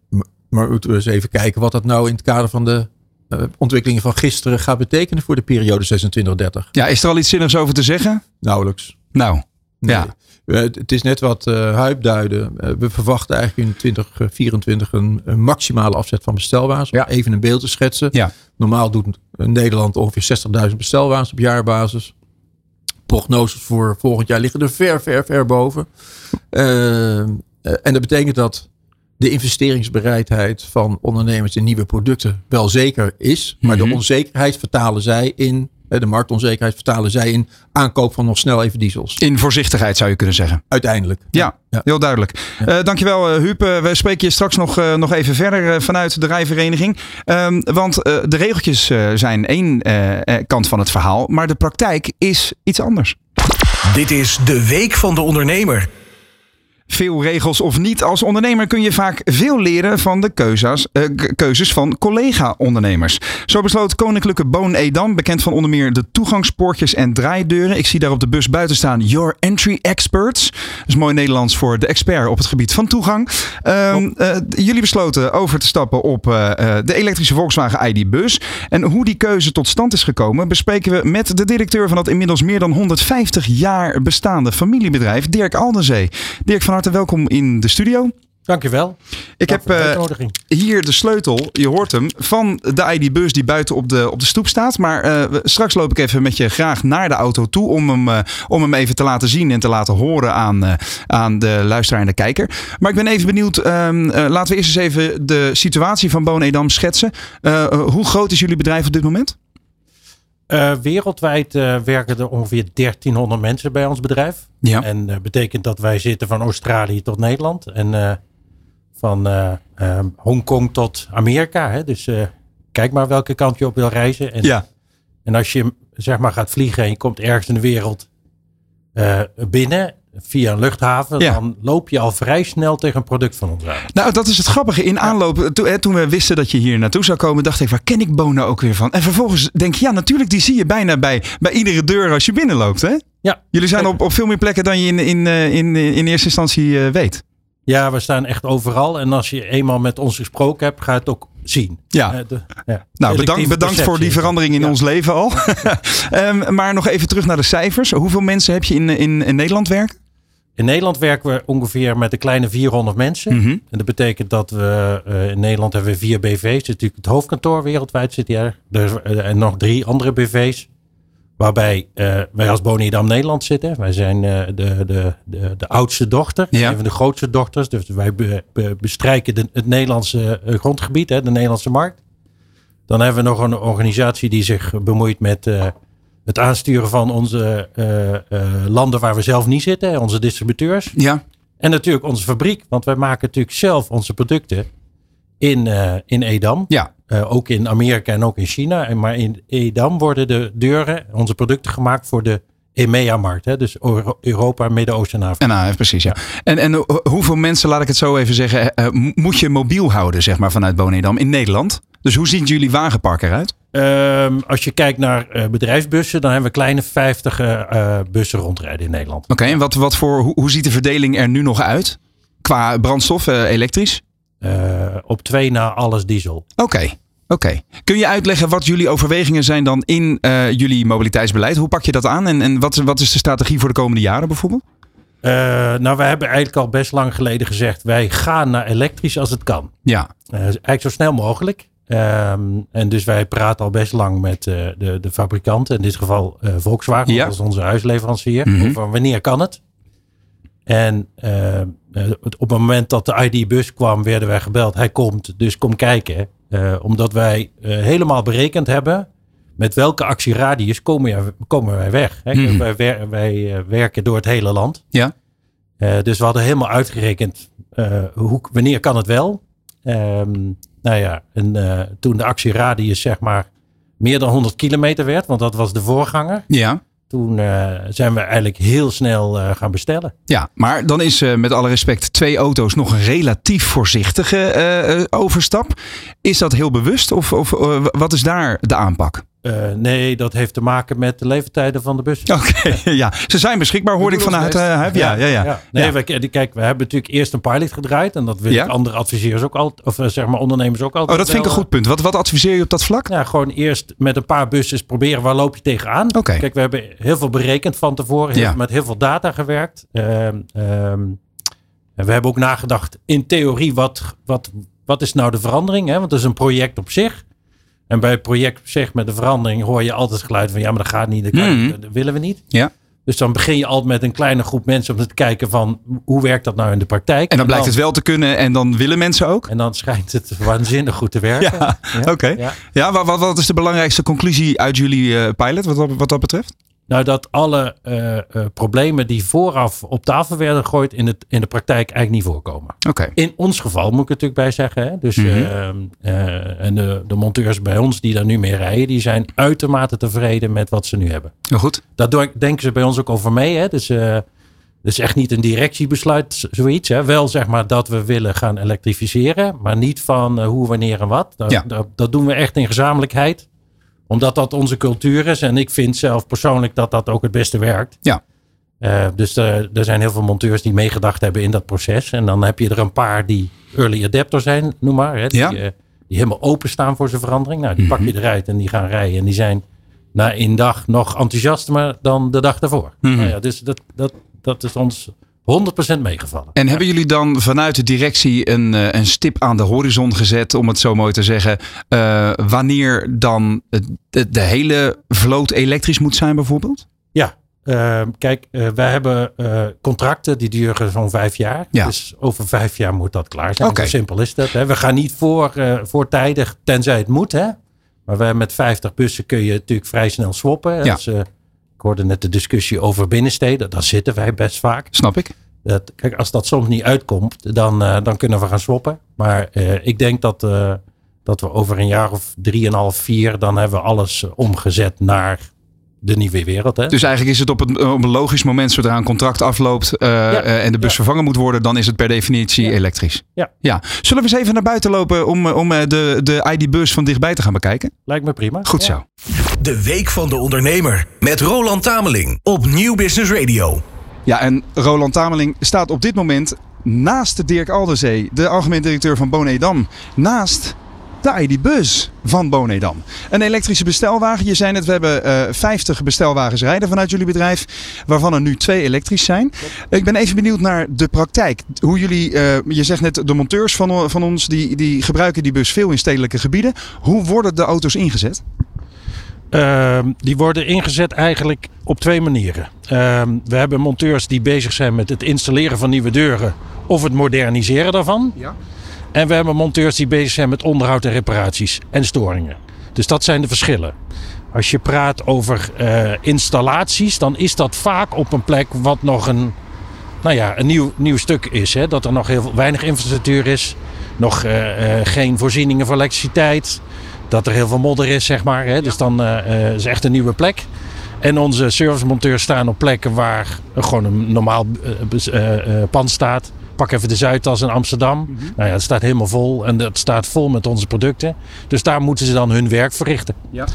maar we moeten eens even kijken wat dat nou in het kader van de eh, ontwikkelingen van gisteren gaat betekenen voor de periode 26-30. ja, is er al iets zinnigs over te zeggen? Nauwelijks. Nou, Nee. Ja. Eh, Het is net wat eh Huip duidde. Eh, we verwachten eigenlijk in 2024 een, een maximale afzet van bestelwagens. Ja. even een beeld te schetsen. Ja. Normaal doet Nederland ongeveer 60.000 bestelwagens op jaarbasis. Prognoses voor volgend jaar liggen er ver, ver, ver boven. En dat betekent dat de investeringsbereidheid van ondernemers in nieuwe producten wel zeker is. Maar Mhm. de onzekerheid vertalen zij in, de marktonzekerheid vertalen zij in aankoop van nog snel even diesels. in voorzichtigheid zou je kunnen zeggen. Uiteindelijk. Ja, Ja. heel duidelijk. Eh, dankjewel uh, Huub. Eh, we spreken je straks nog, eh, nog even verder eh, vanuit de rijvereniging. Ehm, want eh, de regeltjes eh, zijn één eh, eh, kant van het verhaal. Maar de praktijk is iets anders. Dit is de Week van de Ondernemer. Veel regels of niet, als ondernemer kun je vaak veel leren van de keuzes, eh, keuzes van collega-ondernemers. Zo besloot Koninklijke Boon Edam, bekend van onder meer de toegangspoortjes en draaideuren. Ik zie daar op de bus buiten staan Your Entry Experts. Dat is mooi Nederlands voor de expert op het gebied van toegang. Ehm, eh, jullie besloten over te stappen op eh, de elektrische Volkswagen ID-bus. En hoe die keuze tot stand is gekomen, bespreken we met de directeur van dat inmiddels meer dan 150 jaar bestaande familiebedrijf, Dirk Aldenzee. Dirk, van harte welkom in de studio. Dankjewel. Ik heb Dank eh, hier de sleutel, je hoort hem, van de ID-bus die buiten op de, op de stoep staat. Maar eh, straks loop ik even met je graag naar de auto toe om hem, eh, om hem even te laten zien en te laten horen aan, aan de luisteraar en de kijker. Maar ik ben even benieuwd, ehm, eh, laten we eerst eens even de situatie van Boon Edam schetsen. Hoe groot is jullie bedrijf op dit moment? Eh, wereldwijd eh, werken er ongeveer 1300 mensen bij ons bedrijf. Ja. En dat betekent dat wij zitten van Australië tot Nederland. En eh, van eh, eh, Hongkong tot Amerika. Hè? Dus eh, kijk maar welke kant je op wil reizen. En, Ja. en als je zeg maar gaat vliegen en je komt ergens in de wereld eh, binnen via een luchthaven. Ja. Dan loop je al vrij snel tegen een product van ons aan. Nou, dat is het grappige. In aanloop, to- hè, toen we wisten dat je hier naartoe zou komen, dacht ik, waar ken ik Bonen ook weer van? En vervolgens denk je, ja, natuurlijk, die zie je bijna bij, bij iedere deur als je binnenloopt, hè? Ja, Jullie zijn op, op veel meer plekken dan je in, in, eh, in, in eerste instantie eh, weet. Ja, we staan echt overal. En als je eenmaal met ons gesproken hebt, gaat het ook zien. Ja. Eh, de- ja. Nou, bedankt, bedankt voor die verandering in Ja. ons leven al. [laughs] Ehm, maar nog even terug naar de cijfers. Hoeveel mensen heb je in, in, in Nederland werken? In Nederland werken we ongeveer met een kleine 400 mensen. Mhm. En dat betekent dat we eh, in Nederland hebben we vier BV's. Natuurlijk het hoofdkantoor wereldwijd zit hier. Er, eh, en nog drie andere BV's. Waarbij eh, wij als Bonidam Nederland zitten. Wij zijn de, de, de, de oudste dochter. Ja. Een van de grootste dochters. Dus wij be- be- bestrijken de, het Nederlandse grondgebied. Hè, de Nederlandse markt. Dan hebben we nog een organisatie die zich bemoeit met het aansturen van onze eh, eh, landen waar we zelf niet zitten. Onze distributeurs. Ja. En natuurlijk onze fabriek, want wij maken natuurlijk zelf onze producten in, eh, in Edam. Ja. Ook in Amerika en ook in China. En maar in Edam worden de deuren, onze producten gemaakt voor de EMEA-markt. hè, Dus Euro- Europa, Midden-Oosten en Afrika. En nou, precies, ja. En, en ho- hoeveel mensen, laat ik het zo even zeggen, moet je mobiel houden, zeg maar, vanuit Bonedam in Nederland? Dus hoe ziet jullie wagenpark eruit? Ehm, als je kijkt naar eh, bedrijfsbussen, dan hebben we kleine 50 eh, eh, bussen rondrijden in Nederland. Oké, en wat, wat voor, hoe, hoe ziet de verdeling er nu nog uit? Qua brandstof, elektrisch? Op twee na alles diesel. Oké, oké. Kun je uitleggen wat jullie overwegingen zijn dan in jullie mobiliteitsbeleid? Hoe pak je dat aan? En, en wat, wat is de strategie voor de komende jaren bijvoorbeeld? Nou, we hebben eigenlijk al best lang geleden gezegd, wij gaan naar elektrisch als het kan. Ja, eigenlijk zo snel mogelijk. Ehm, en dus wij praten al best lang met eh, de, de fabrikanten, in dit geval eh, Volkswagen, Ja. dat is onze huisleverancier, Mhm. over wanneer kan het. En eh, op het moment dat de ID-bus kwam, werden wij gebeld, hij komt, dus kom kijken. Omdat wij helemaal berekend hebben met welke actieradius komen, komen wij weg. Hè? Mhm. Wij, wer- wij werken door het hele land. ja. Dus we hadden helemaal uitgerekend hoe, wanneer kan het wel. Ehm, nou ja, en eh, toen de actieradius zeg maar meer dan 100 kilometer werd, want dat was de voorganger. Ja. Toen eh, zijn we eigenlijk heel snel eh, gaan bestellen. Ja, maar dan is met alle respect twee auto's nog een relatief voorzichtige overstap. Is dat heel bewust of, of wat is daar de aanpak? Eh, nee, dat heeft te maken met de leeftijden van de bus. [laughs] Oké, ja. Ze zijn beschikbaar, hoorde ik vanuit eh, Huip. Ja, ja, ja. Nee, Ja. wij- kijk, we hebben natuurlijk eerst een pilot gedraaid. En dat wil Ja. ik andere adviseurs ook altijd, of eh, zeg maar ondernemers ook altijd. Oh, dat vind ik een goed punt. Wat, wat adviseer je op dat vlak? Ja, gewoon eerst met een paar bussen proberen waar loop je tegenaan. Oké. Kijk, we hebben heel veel berekend van tevoren. Heel Ja. Met heel veel data gewerkt. Ehm, ehm, en we hebben ook nagedacht in theorie wat, wat, wat is nou de verandering? Hè? Want het is een project op zich. En bij het project op zich met de verandering hoor je altijd het geluid van ja, maar dat gaat niet, dat, kan Mhm. dat willen we niet. Ja. Dus dan begin je altijd met een kleine groep mensen om te kijken van hoe werkt dat nou in de praktijk? En dan blijkt het wel te kunnen en dan willen mensen ook? En dan schijnt het waanzinnig goed te werken. Ja, oké. Ja. Ja, wat, wat, is de belangrijkste conclusie uit jullie eh, pilot wat, wat dat betreft? Nou, dat alle eh, eh, problemen die vooraf op tafel werden gegooid in, het, in de praktijk eigenlijk niet voorkomen. Oké. In ons geval moet ik er natuurlijk bij zeggen. Hè? Dus, Mhm. eh, eh, en de, de monteurs bij ons die daar nu mee rijden, die zijn uitermate tevreden met wat ze nu hebben. Heel goed. Daar denken ze bij ons ook over mee. Hè? Dus het is echt niet een directiebesluit, zoiets. Hè? Wel zeg maar dat we willen gaan elektrificeren, maar niet van hoe, wanneer en wat. Dat, Ja. dat, dat doen we echt in gezamenlijkheid omdat dat onze cultuur is. En ik vind zelf persoonlijk dat dat ook het beste werkt. Ja. Eh, dus eh, er zijn heel veel monteurs die meegedacht hebben in dat proces. En dan heb je er een paar die early adapter zijn, noem maar. Hè, die, Ja. eh, die helemaal openstaan voor zijn verandering. Nou, die pak je eruit en die gaan rijden. En die zijn na één dag nog enthousiaster dan de dag daarvoor. Mhm. Nou ja, dus dat, dat, dat is ons 100% meegevallen. En hebben jullie dan vanuit de directie een, eh, een stip aan de horizon gezet, om het zo mooi te zeggen, eh, wanneer dan het- de, de hele vloot elektrisch moet zijn bijvoorbeeld? Ja, eh, kijk, eh, wij hebben eh, contracten die duren zo'n vijf jaar. Ja. Dus over vijf jaar moet dat klaar zijn. Oké. Zo simpel is dat. Hè. We gaan niet voor, eh, voortijdig, tenzij het moet. Hè. Maar wij met 50 bussen kun je natuurlijk vrij snel swappen. hè. Ja. Dus, eh, ik hoorde net de discussie over binnensteden. Daar zitten wij best vaak. Snap ik. Dat, kijk, als dat soms niet uitkomt, dan, eh, dan kunnen we gaan swappen. Maar eh, ik denk dat, eh, dat we over een jaar of drieënhalf, vier, dan hebben we alles omgezet naar de nieuwe wereld. Hè? Dus eigenlijk is het op, het, op een logisch moment, zodra een contract afloopt eh, eh, en de bus Ja. vervangen moet worden, dan is het per definitie Ja. elektrisch. Ja. ja. Zullen we eens even naar buiten lopen om, eh, om eh, de, de ID-bus van dichtbij te gaan bekijken? Lijkt me prima. Goed Ja. zo. De Week van de Ondernemer met Roland Tameling op Nieuw Business Radio. Ja, en Roland Tameling staat op dit moment naast Dirk Alderzee, de algemeen directeur van Bonedam. Naast de ID Bus van Bonedam. Een elektrische bestelwagen. Je zei net, we hebben uh, 50 bestelwagens rijden vanuit jullie bedrijf. Waarvan er nu twee elektrisch zijn. Ik ben even benieuwd naar de praktijk. Hoe jullie, uh, je zegt net, de monteurs van, van ons, die, die gebruiken die bus veel in stedelijke gebieden. Hoe worden de auto's ingezet? Uh, die worden ingezet eigenlijk op twee manieren. Uh, we hebben monteurs die bezig zijn met het installeren van nieuwe deuren of het moderniseren daarvan. Ja. En we hebben monteurs die bezig zijn met onderhoud en reparaties en storingen. Dus dat zijn de verschillen. Als je praat over uh, installaties, dan is dat vaak op een plek wat nog een, nou ja, een nieuw, nieuw stuk is. Hè? Dat er nog heel weinig infrastructuur is, nog uh, uh, geen voorzieningen voor elektriciteit, dat er heel veel modder is, zeg maar. Hè? Dus dan is het echt een nieuwe plek. En onze servicemonteurs staan op plekken waar gewoon een normaal pand staat pak even de Zuidas in Amsterdam. Mm -hmm. Nou ja, het staat helemaal vol en dat staat vol met onze producten. Dus daar moeten ze dan hun werk verrichten. Ja.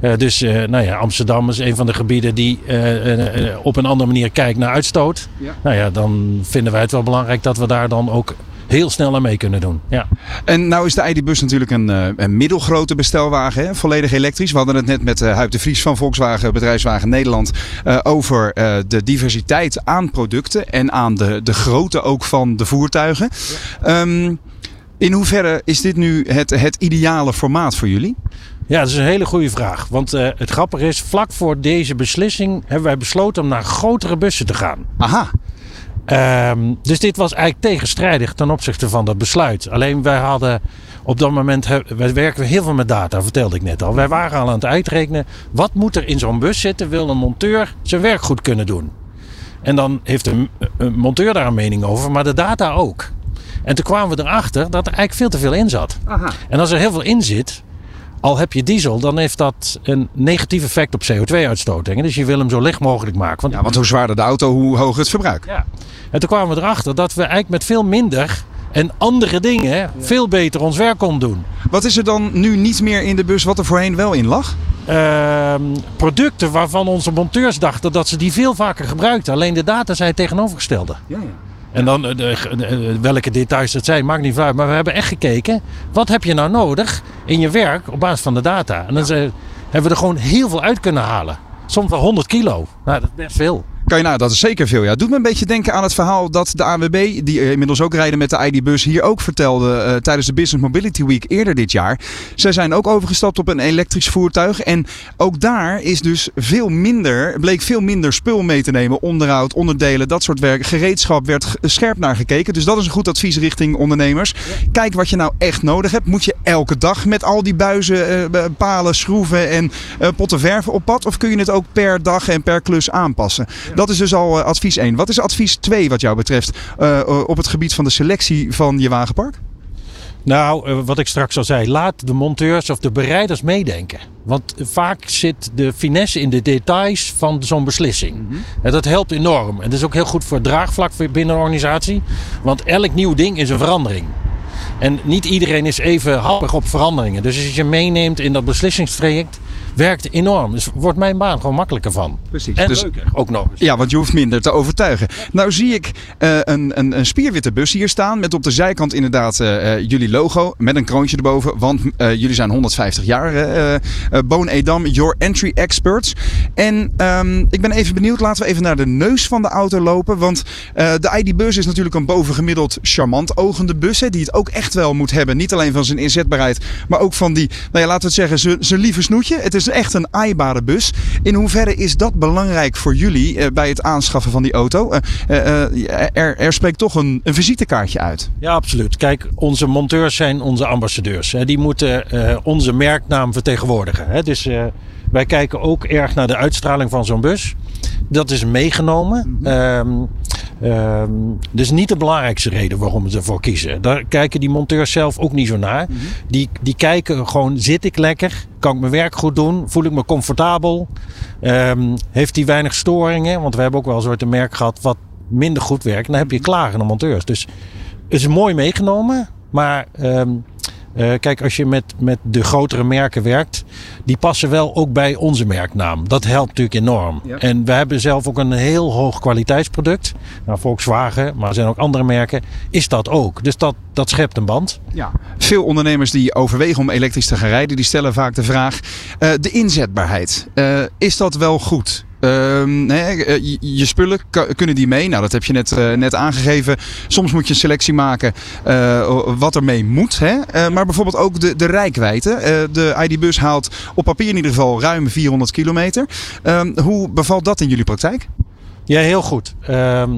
Uh, dus uh, nou ja, Amsterdam is een van de gebieden die uh, op een andere manier kijkt naar uitstoot. Ja. Nou ja, dan vinden wij het wel belangrijk dat we daar dan ook heel snel aan mee kunnen doen. Ja. En nou is de ID-bus natuurlijk een, een middelgrote bestelwagen, hè? volledig elektrisch. We hadden het net met uh, Huip de Vries van Volkswagen Bedrijfswagen Nederland uh, over uh, de diversiteit aan producten en aan de, de grootte ook van de voertuigen. Ja. Um, in hoeverre is dit nu het, het ideale formaat voor jullie? Ja, dat is een hele goede vraag. Want uh, het grappige is, vlak voor deze beslissing hebben wij besloten om naar grotere bussen te gaan. Aha. Um, dus dit was eigenlijk tegenstrijdig ten opzichte van dat besluit. Alleen wij hadden op dat moment, wij werken heel veel met data, vertelde ik net al. Wij waren al aan het uitrekenen, wat moet er in zo'n bus zitten, wil een monteur zijn werk goed kunnen doen. En dan heeft een, een monteur daar een mening over, maar de data ook. En toen kwamen we erachter dat er eigenlijk veel te veel in zat. Aha. En als er heel veel in zit, al heb je diesel, dan heeft dat een negatief effect op CO2-uitstoot. Dus je wil hem zo licht mogelijk maken. Want, ja, want hoe zwaarder de auto, hoe hoger het verbruik. Ja. En toen kwamen we erachter dat we eigenlijk met veel minder en andere dingen ja. veel beter ons werk konden doen. Wat is er dan nu niet meer in de bus wat er voorheen wel in lag? Uh, producten waarvan onze monteurs dachten dat ze die veel vaker gebruikten. Alleen de data zei het tegenovergestelde. Ja, ja. En dan de, de, welke details het zijn, maakt niet uit. Maar we hebben echt gekeken, wat heb je nou nodig in je werk op basis van de data? En dan ja. hebben we er gewoon heel veel uit kunnen halen. Soms wel 100 kilo. Nou, dat is best veel. Kan je nou, dat is zeker veel. Ja. Doet me een beetje denken aan het verhaal dat de ANWB, die inmiddels ook rijden met de ID-bus, hier ook vertelde uh, tijdens de Business Mobility Week eerder dit jaar. Zij zijn ook overgestapt op een elektrisch voertuig. En ook daar is dus veel minder, bleek veel minder spul mee te nemen. Onderhoud, onderdelen, dat soort werk. Gereedschap werd scherp naar gekeken. Dus dat is een goed advies richting ondernemers. Kijk wat je nou echt nodig hebt. Moet je elke dag met al die buizen, uh, palen, schroeven en potten verven op pad? Of kun je het ook per dag en per klus aanpassen? Dat is dus al uh, advies 1. Wat is advies 2 wat jou betreft uh, op het gebied van de selectie van je wagenpark? Nou, wat ik straks al zei, laat de monteurs of de bereiders meedenken. Want vaak zit de finesse in de details van zo'n beslissing. Mm -hmm. En dat helpt enorm. En dat is ook heel goed voor het draagvlak binnen een organisatie. Want elk nieuw ding is een verandering. En niet iedereen is even happig op veranderingen. Dus als je meeneemt in dat beslissingstraject, werkt enorm. Dus wordt mijn baan gewoon makkelijker van. Precies. En dus, leuker ook nog eens. Ja, want je hoeft minder te overtuigen. Nou zie ik uh, een, een, een spierwitte bus hier staan. Met op de zijkant inderdaad uh, jullie logo. Met een kroontje erboven. Want uh, jullie zijn 150 jaar. Boon Edam, Your Entry Experts. En um, ik ben even benieuwd. Laten we even naar de neus van de auto lopen. Want de ID-bus is natuurlijk een bovengemiddeld charmant ogende bus. Hè, die het ook echt wel moet hebben. Niet alleen van zijn inzetbaarheid. Maar ook van die, nou ja, laten we het zeggen, zijn lieve snoetje. Het is echt een aaibare bus. In hoeverre is dat belangrijk voor jullie uh, bij het aanschaffen van die auto? Uh, uh, er, er, spreekt toch een, een, visitekaartje uit. Ja, absoluut. Kijk, onze monteurs zijn onze ambassadeurs. Die moeten onze merknaam vertegenwoordigen. Dus wij kijken ook erg naar de uitstraling van zo'n bus. Dat is meegenomen. Mm -hmm. um, um, dus niet de belangrijkste reden waarom we ervoor kiezen. Daar kijken die monteurs zelf ook niet zo naar. Mm -hmm. die, die kijken gewoon, zit ik lekker? Kan ik mijn werk goed doen? Voel ik me comfortabel? Um, heeft die weinig storingen? Want we hebben ook wel een soort merk gehad wat minder goed werkt. Dan heb je klagende monteurs. Dus het is mooi meegenomen. Maar Uh, kijk, als je met, met de grotere merken werkt, die passen wel ook bij onze merknaam. Dat helpt natuurlijk enorm. Ja. En we hebben zelf ook een heel hoog kwaliteitsproduct. Nou, Volkswagen, maar er zijn ook andere merken, is dat ook. Dus dat, dat schept een band. Ja. Veel ondernemers die overwegen om elektrisch te gaan rijden, die stellen vaak de vraag: uh, de inzetbaarheid. Uh, is dat wel goed? Uh, je, je, spullen kunnen die mee. Nou, dat heb je net, uh, net aangegeven. Soms moet je een selectie maken uh, wat ermee moet. Hè? maar bijvoorbeeld ook de, de rijkwijde. de ID-bus haalt op papier in ieder geval ruim 400 kilometer. Ehm, hoe bevalt dat in jullie praktijk? Ja, heel goed. Ehm,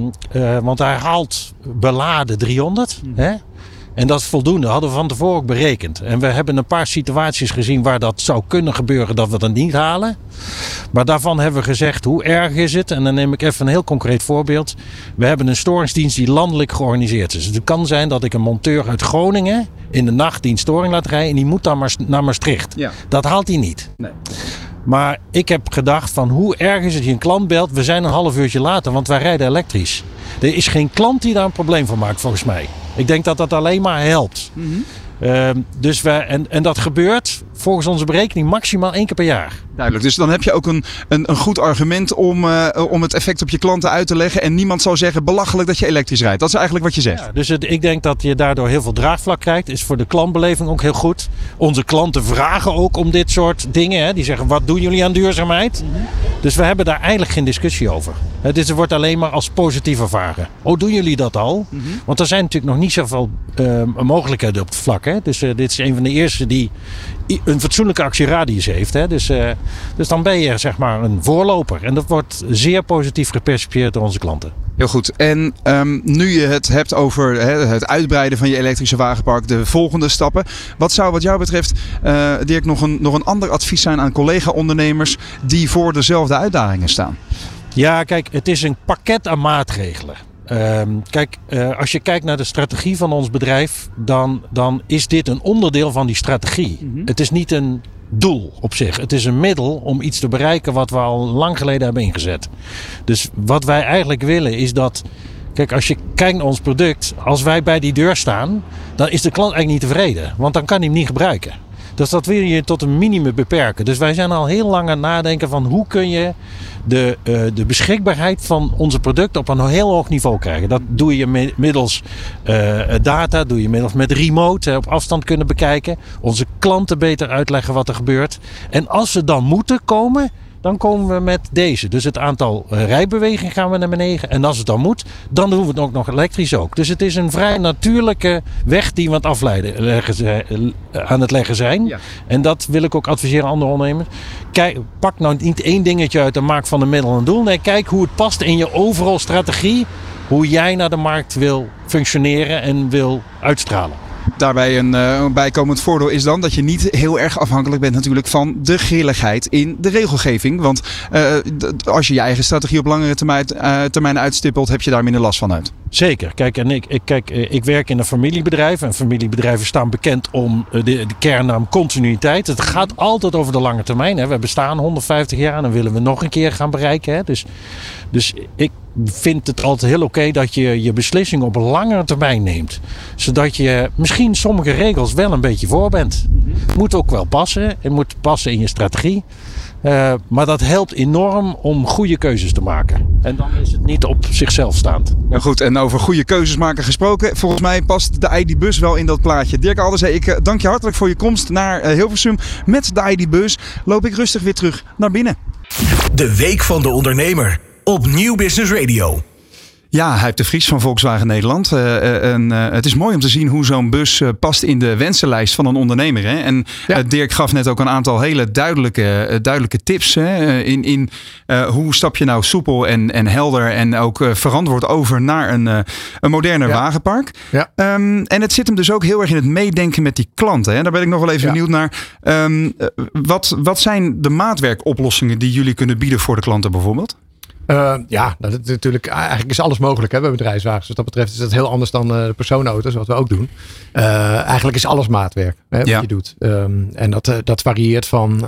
want hij haalt beladen 300. Hmm. Hè? En dat is voldoende, hadden we van tevoren ook berekend. En we hebben een paar situaties gezien waar dat zou kunnen gebeuren dat we dat niet halen. Maar daarvan hebben we gezegd, hoe erg is het? En dan neem ik even een heel concreet voorbeeld. We hebben een storingsdienst die landelijk georganiseerd is. Dus het kan zijn dat ik een monteur uit Groningen in de nacht die een storing laat rijden en die moet dan maar naar Maastricht. Ja. Dat haalt hij niet. Nee. Maar ik heb gedacht van hoe erg is het je een klant belt. We zijn een half uurtje later, want wij rijden elektrisch. Er is geen klant die daar een probleem van maakt volgens mij. Ik denk dat dat alleen maar helpt. Mm dus we, en, en dat gebeurt volgens onze berekening maximaal één keer per jaar. Duidelijk. Dus dan heb je ook een, een, een goed argument om, uh, om het effect op je klanten uit te leggen. En niemand zal zeggen belachelijk dat je elektrisch rijdt. Dat is eigenlijk wat je zegt. Ja, dus het, ik denk dat je daardoor heel veel draagvlak krijgt. Is voor de klantbeleving ook heel goed. Onze klanten vragen ook om dit soort dingen. Hè. Die zeggen wat doen jullie aan duurzaamheid? Mm -hmm. Dus we hebben daar eigenlijk geen discussie over. Het, is, wordt alleen maar als positief ervaren. Oh, doen jullie dat al? Mm -hmm. Want er zijn natuurlijk nog niet zoveel uh, mogelijkheden op het vlak. Hè. Dus uh, dit is een van de eerste die een fatsoenlijke actieradius heeft. Hè. Dus, uh, dus dan ben je zeg maar een voorloper. En dat wordt zeer positief gepercipieerd door onze klanten. Heel goed. En um, nu je het hebt over hè, het uitbreiden van je elektrische wagenpark, de volgende stappen. Wat zou wat jou betreft, uh, Dirk, nog een, nog een ander advies zijn aan collega-ondernemers die voor dezelfde uitdagingen staan? Ja, kijk, het is een pakket aan maatregelen. Um, kijk, uh, als je kijkt naar de strategie van ons bedrijf, dan, dan is dit een onderdeel van die strategie. Mm -hmm. Het is niet een doel op zich. Het is een middel om iets te bereiken wat we al lang geleden hebben ingezet. Dus wat wij eigenlijk willen is dat. Kijk, als je kijkt naar ons product, als wij bij die deur staan, dan is de klant eigenlijk niet tevreden. Want dan kan hij hem niet gebruiken. Dus dat wil je tot een minimum beperken. Dus wij zijn al heel lang aan het nadenken van hoe kun je de, uh, de beschikbaarheid van onze producten op een heel hoog niveau krijgen. Dat doe je middels uh, data, doe je middels met remote, op afstand kunnen bekijken. Onze klanten beter uitleggen wat er gebeurt. En als ze dan moeten komen, dan komen we met deze. Dus het aantal rijbewegingen gaan we naar beneden. En als het dan moet, dan doen we het ook nog elektrisch ook. Dus het is een vrij natuurlijke weg die we aan het afleiden leggen, aan het leggen zijn. Ja. En dat wil ik ook adviseren aan andere ondernemers. Kijk, pak nou niet één dingetje uit en maak van een middel een doel. Nee, kijk hoe het past in je overal strategie. Hoe jij naar de markt wil functioneren en wil uitstralen. Daarbij een uh, bijkomend voordeel is dan dat je niet heel erg afhankelijk bent natuurlijk van de grilligheid in de regelgeving. Want uh, als je je eigen strategie op langere termijn, uh, uitstippelt, heb je daar minder last van uit. Zeker. Kijk, en ik, ik, kijk, ik werk in een familiebedrijf. En familiebedrijven staan bekend om de, de kernnaam continuïteit. Het gaat altijd over de lange termijn. Hè. We bestaan 150 jaar en dan willen we nog een keer gaan bereiken. Hè. Dus, dus ik vind het altijd heel oké okay dat je je beslissing op een langere termijn neemt. Zodat je misschien sommige regels wel een beetje voor bent. Moet ook wel passen. Het moet passen in je strategie. Uh, maar dat helpt enorm om goede keuzes te maken. En dan is het niet op zichzelf staand. Ja, goed, en over goede keuzes maken gesproken. Volgens mij past de ID-bus wel in dat plaatje. Dirk Alderzee, ik dank je hartelijk voor je komst naar Hilversum. Met de ID-bus loop ik rustig weer terug naar binnen. De Week van de Ondernemer op Nieuw Business Radio. Ja, hij heeft de Vries van Volkswagen Nederland. Uh, en, uh, het is mooi om te zien hoe zo'n bus uh, past in de wensenlijst van een ondernemer. Hè? En ja. Dirk gaf net ook een aantal hele duidelijke, duidelijke tips. Hè? in in hoe stap je nou soepel en, en helder en ook verantwoord over naar een, een moderner ja. wagenpark. Ja. Um, en het zit hem dus ook heel erg in het meedenken met die klanten. Hè? Daar ben ik nog wel even benieuwd naar. Um, wat, wat zijn de maatwerkoplossingen die jullie kunnen bieden voor de klanten bijvoorbeeld? Uh, ja, dat is natuurlijk, eigenlijk is alles mogelijk hè, bij bedrijfswagens. Wat dat betreft is dat heel anders dan uh, de persoonauto's, wat we ook doen. Uh, eigenlijk is alles maatwerk hè, wat ja. je doet. Um, en dat, dat varieert van,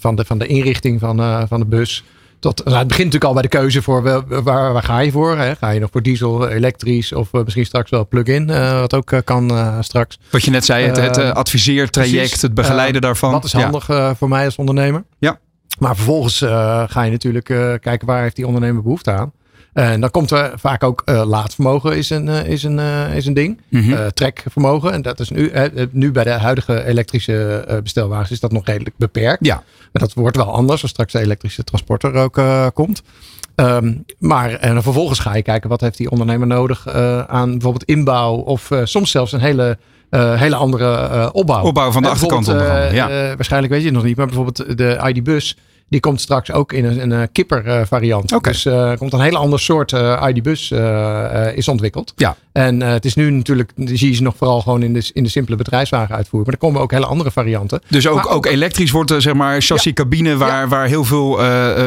van, de, van de inrichting van, van de bus tot, nou, het begint natuurlijk al bij de keuze voor waar, waar ga je voor? Hè? Ga je nog voor diesel, elektrisch of misschien straks wel plug-in, wat ook kan straks. Wat je net zei, het, het adviseertraject, het begeleiden daarvan. Dat is handig voor mij als ondernemer. Ja. Maar vervolgens ga je natuurlijk kijken waar heeft die ondernemer behoefte aan. En dan komt er vaak ook uh, laadvermogen is een, uh, is een, uh, is een ding. Mm trekvermogen. En dat is nu, nu bij de huidige elektrische bestelwagens is dat nog redelijk beperkt. Ja. Maar dat wordt wel anders als straks de elektrische transporter ook komt. Um, maar en vervolgens ga je kijken wat heeft die ondernemer nodig aan bijvoorbeeld inbouw of soms zelfs een hele uh, hele andere uh, opbouw. Opbouw van de achterkant. Uh, ja. waarschijnlijk weet je het nog niet, maar bijvoorbeeld de ID-bus die komt straks ook in een, een kipper variant. Okay. Dus er komt een hele ander soort ID-bus is ontwikkeld. Ja. En het is nu natuurlijk, zie je ze nog vooral gewoon in de, in de simpele bedrijfswagen uitvoeren. Maar er komen ook hele andere varianten. Dus ook, ook, elektrisch wordt zeg maar chassis cabine waar, waar heel veel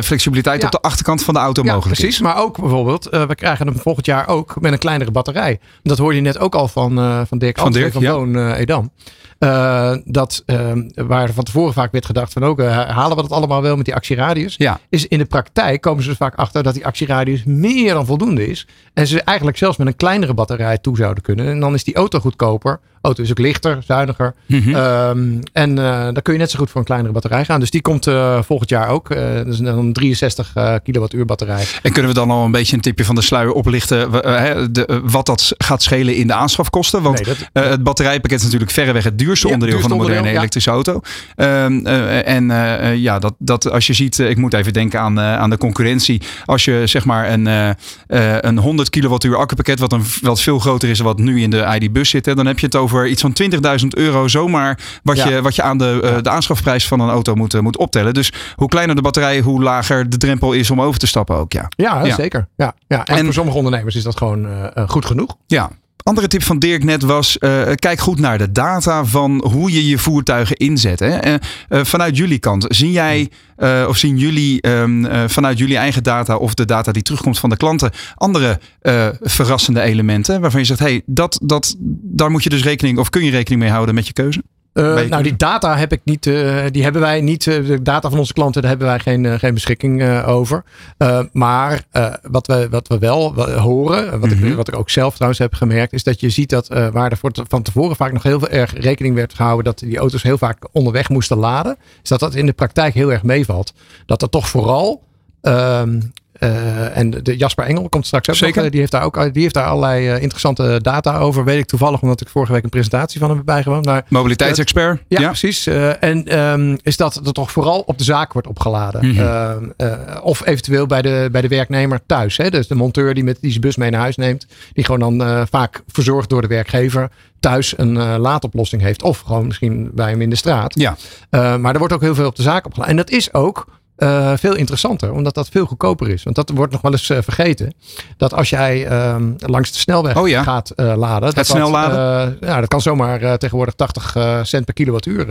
flexibiliteit op de achterkant van de auto mogelijk precies, is. Maar ook bijvoorbeeld, we krijgen hem volgend jaar ook met een kleinere batterij. Dat hoorde je net ook al van, van Dirk van, Dirk, van Loon Edam. Uh, dat uh, waar van tevoren vaak werd gedacht van ook uh, halen we dat allemaal wel met die actieradius. Ja. Is in de praktijk komen ze er vaak achter dat die actieradius meer dan voldoende is. En ze eigenlijk zelfs met een kleinere batterij toe zouden kunnen. En dan is die auto goedkoper. Auto is ook lichter, zuiniger. Mm -hmm. um, en dan kun je net zo goed voor een kleinere batterij gaan. Dus die komt volgend jaar ook. dat is een 63 kilowattuur batterij. En kunnen we dan al een beetje een tipje van de sluier oplichten de, wat dat gaat schelen in de aanschafkosten? Want nee, dat, het batterijpakket is natuurlijk verreweg het duur duurste ja, onderdeel van een moderne elektrische ja. auto. Uh, en uh, ja, dat, dat als je ziet, ik moet even denken aan, uh, aan de concurrentie. Als je zeg maar een, een 100 kilowattuur accupakket, wat, een, wat veel groter is dan wat nu in de ID-bus zit, hè, dan heb je het over iets van 20.000 euro zomaar wat, ja. je, wat je aan de, de aanschafprijs van een auto moet, moet optellen. Dus hoe kleiner de batterij, hoe lager de drempel is om over te stappen ook. Ja, ja, zeker. Ja, ja. En, en voor sommige ondernemers is dat gewoon goed genoeg. Ja, andere tip van Dirk net was: uh, kijk goed naar de data van hoe je je voertuigen inzet. Hè? Uh, uh, vanuit jullie kant, zien jij of zien jullie um, vanuit jullie eigen data of de data die terugkomt van de klanten andere verrassende elementen waarvan je zegt: hey, dat, dat, daar moet je dus rekening of kun je rekening mee houden met je keuze? Uh, nou, die data heb ik niet. Uh, die hebben wij niet. Uh, de data van onze klanten, daar hebben wij geen, geen beschikking over. maar wat, we, wat we wel horen, wat, ik, wat ik ook zelf trouwens heb gemerkt, is dat je ziet dat waar er voor van tevoren vaak nog heel veel erg rekening werd gehouden dat die auto's heel vaak onderweg moesten laden, is dat dat in de praktijk heel erg meevalt. Dat er toch vooral ehm, uh, en de Jasper Engel komt straks ook Zeker. Nog, die, heeft daar ook, die heeft daar allerlei uh, interessante data over. Weet ik toevallig, omdat ik vorige week een presentatie van hem heb bijgewoond. Maar, Mobiliteitsexpert. Uh, ja, ja, precies. en um, is dat er toch vooral op de zaak wordt opgeladen. Mm -hmm. of eventueel bij de, bij de werknemer thuis. Hè? Dus de monteur die met die zijn bus mee naar huis neemt. Die gewoon dan vaak verzorgd door de werkgever thuis een laadoplossing heeft. Of gewoon misschien bij hem in de straat. Ja. Maar er wordt ook heel veel op de zaak opgeladen. En dat is ook uh, veel interessanter, omdat dat veel goedkoper is. Want dat wordt nog wel eens uh, vergeten. Dat als jij uh, langs de snelweg oh ja. gaat uh, laden. Het dat snel laden? ja, dat kan zomaar tegenwoordig 80 cent per kilowattuur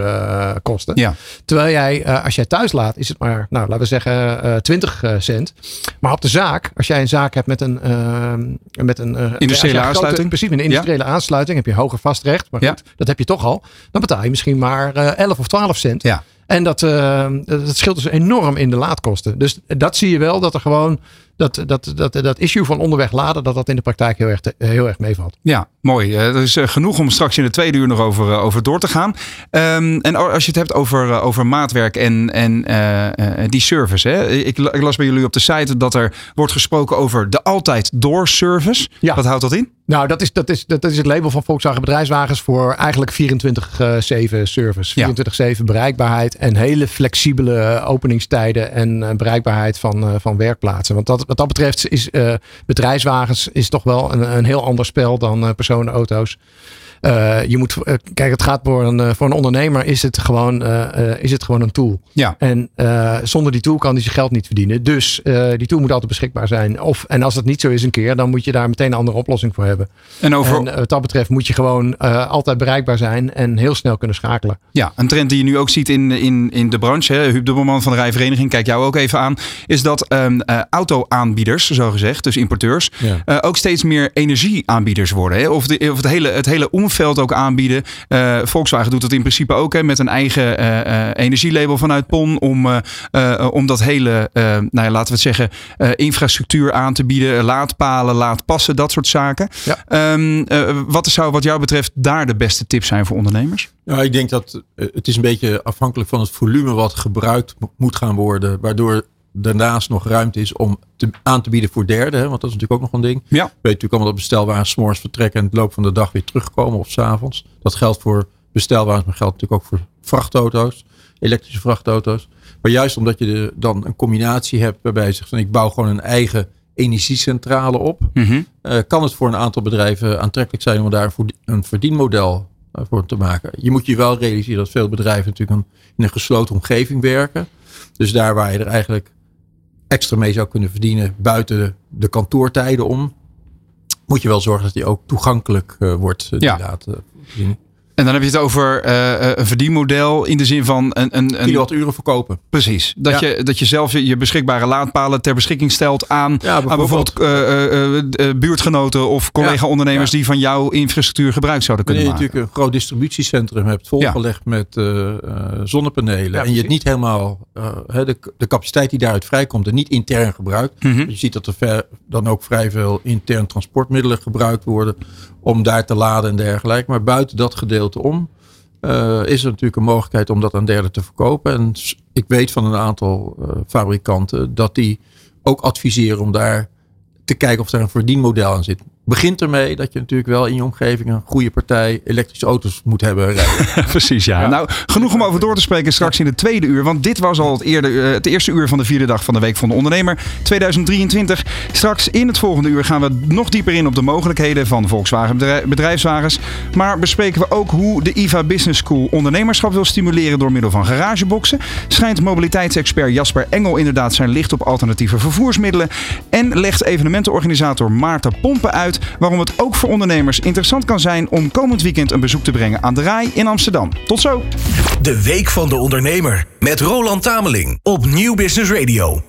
kosten. Ja. Terwijl jij, als jij thuis laat, is het maar, nou, laten we zeggen 20 cent. Maar op de zaak, als jij een zaak hebt met een... met een industriële grote, aansluiting? precies, met een industriële ja. aansluiting heb je hoger vastrecht. Maar goed, dat heb je toch al. Dan betaal je misschien maar 11 of 12 cent. Ja. En dat, uh, dat scheelt dus enorm in de laadkosten. Dus dat zie je wel dat er gewoon dat, dat, dat, dat issue van onderweg laden, dat dat in de praktijk heel erg, te, heel erg meevalt. Ja, mooi. Uh, er is uh, genoeg om straks in de tweede uur nog over, over door te gaan. Um, en als je het hebt over, over maatwerk en, en die service. Hè? Ik, ik, las bij jullie op de site dat er wordt gesproken over de altijd door service. Ja. Wat houdt dat in? Nou, dat is, dat, is, dat is het label van Volkswagen Bedrijfswagens voor eigenlijk 24-7 service. 24-7 bereikbaarheid en hele flexibele openingstijden en bereikbaarheid van, van werkplaatsen. Want dat, wat dat betreft is uh, bedrijfswagens is toch wel een, een heel ander spel dan uh, personenauto's. Uh, je moet, uh, kijk, het gaat voor een, uh, voor een ondernemer is het gewoon, is het gewoon een tool. Ja. En zonder die tool kan hij zijn geld niet verdienen. Dus die tool moet altijd beschikbaar zijn. Of, en als dat niet zo is een keer, dan moet je daar meteen een andere oplossing voor hebben. En, over... en wat dat betreft moet je gewoon altijd bereikbaar zijn en heel snel kunnen schakelen. Ja, een trend die je nu ook ziet in, in, in de branche, hè, Huub Dubbelman van de Rijvereniging, kijk jou ook even aan, is dat um, auto-aanbieders, zo gezegd, dus importeurs, ja. ook steeds meer energieaanbieders worden. Hè? Of, de, of het hele, het hele omvang omveld ook aanbieden. Uh, Volkswagen doet dat in principe ook hè, met een eigen energielabel vanuit PON. Om, om dat hele, nou ja, laten we het zeggen, infrastructuur aan te bieden. Laadpalen, laadpassen, dat soort zaken. Ja. Um, wat zou wat jou betreft daar de beste tips zijn voor ondernemers? Nou, ik denk dat het is een beetje afhankelijk van het volume wat gebruikt moet gaan worden. Waardoor daarnaast nog ruimte is om te, aan te bieden voor derden. Hè, want dat is natuurlijk ook nog een ding. Ja. Weet natuurlijk allemaal dat bestelwagens s'morgens vertrekken en het loop van de dag weer terugkomen of s'avonds. Dat geldt voor bestelwagens, maar geldt natuurlijk ook voor vrachtauto's, elektrische vrachtauto's. Maar juist omdat je dan een combinatie hebt waarbij je zegt van ik bouw gewoon een eigen energiecentrale op. Mm kan het voor een aantal bedrijven aantrekkelijk zijn om daar een verdienmodel eh, voor te maken. Je moet je wel realiseren dat veel bedrijven natuurlijk in een gesloten omgeving werken. Dus daar waar je er eigenlijk extra mee zou kunnen verdienen buiten de kantoortijden om, moet je wel zorgen dat die ook toegankelijk uh, wordt. Ja. Inderdaad, en dan heb je het over uh, een verdienmodel in de zin van een, een, een kilowatturen verkopen. Precies. Dat, je, dat je zelf je beschikbare laadpalen ter beschikking stelt aan, ja, bijvoorbeeld, aan bijvoorbeeld uh, uh, buurtgenoten of collega-ondernemers die van jouw infrastructuur gebruik zouden kunnen maken. Wanneer je natuurlijk een groot distributiecentrum hebt volgelegd met zonnepanelen en je het niet helemaal de, de capaciteit die daaruit vrijkomt en niet intern gebruikt. Mm Je ziet dat er ver, dan ook vrij veel intern transportmiddelen gebruikt worden om daar te laden en dergelijke. Maar buiten dat gedeelte om uh, is er natuurlijk een mogelijkheid om dat aan derden te verkopen. En ik weet van een aantal uh, fabrikanten dat die ook adviseren om daar te kijken of er een verdienmodel aan zit begint ermee dat je natuurlijk wel in je omgeving een goede partij elektrische auto's moet hebben rijden. [laughs] Precies, ja. Nou, genoeg om over door te spreken straks in de tweede uur. Want dit was al het, eerder, eh, het eerste uur van de vierde dag van de Week van de Ondernemer 2023. Straks in het volgende uur gaan we nog dieper in op de mogelijkheden van Volkswagen bedrijfswagens. Maar bespreken we ook hoe de IVA Business School ondernemerschap wil stimuleren door middel van garageboxen. Schijnt mobiliteitsexpert Jasper Engel inderdaad zijn licht op alternatieve vervoersmiddelen. En legt evenementenorganisator Maarten Pompen uit waarom het ook voor ondernemers interessant kan zijn om komend weekend een bezoek te brengen aan de RAI in Amsterdam. Tot zo! De Week van de Ondernemer met Roland Tameling op Nieuw Business Radio.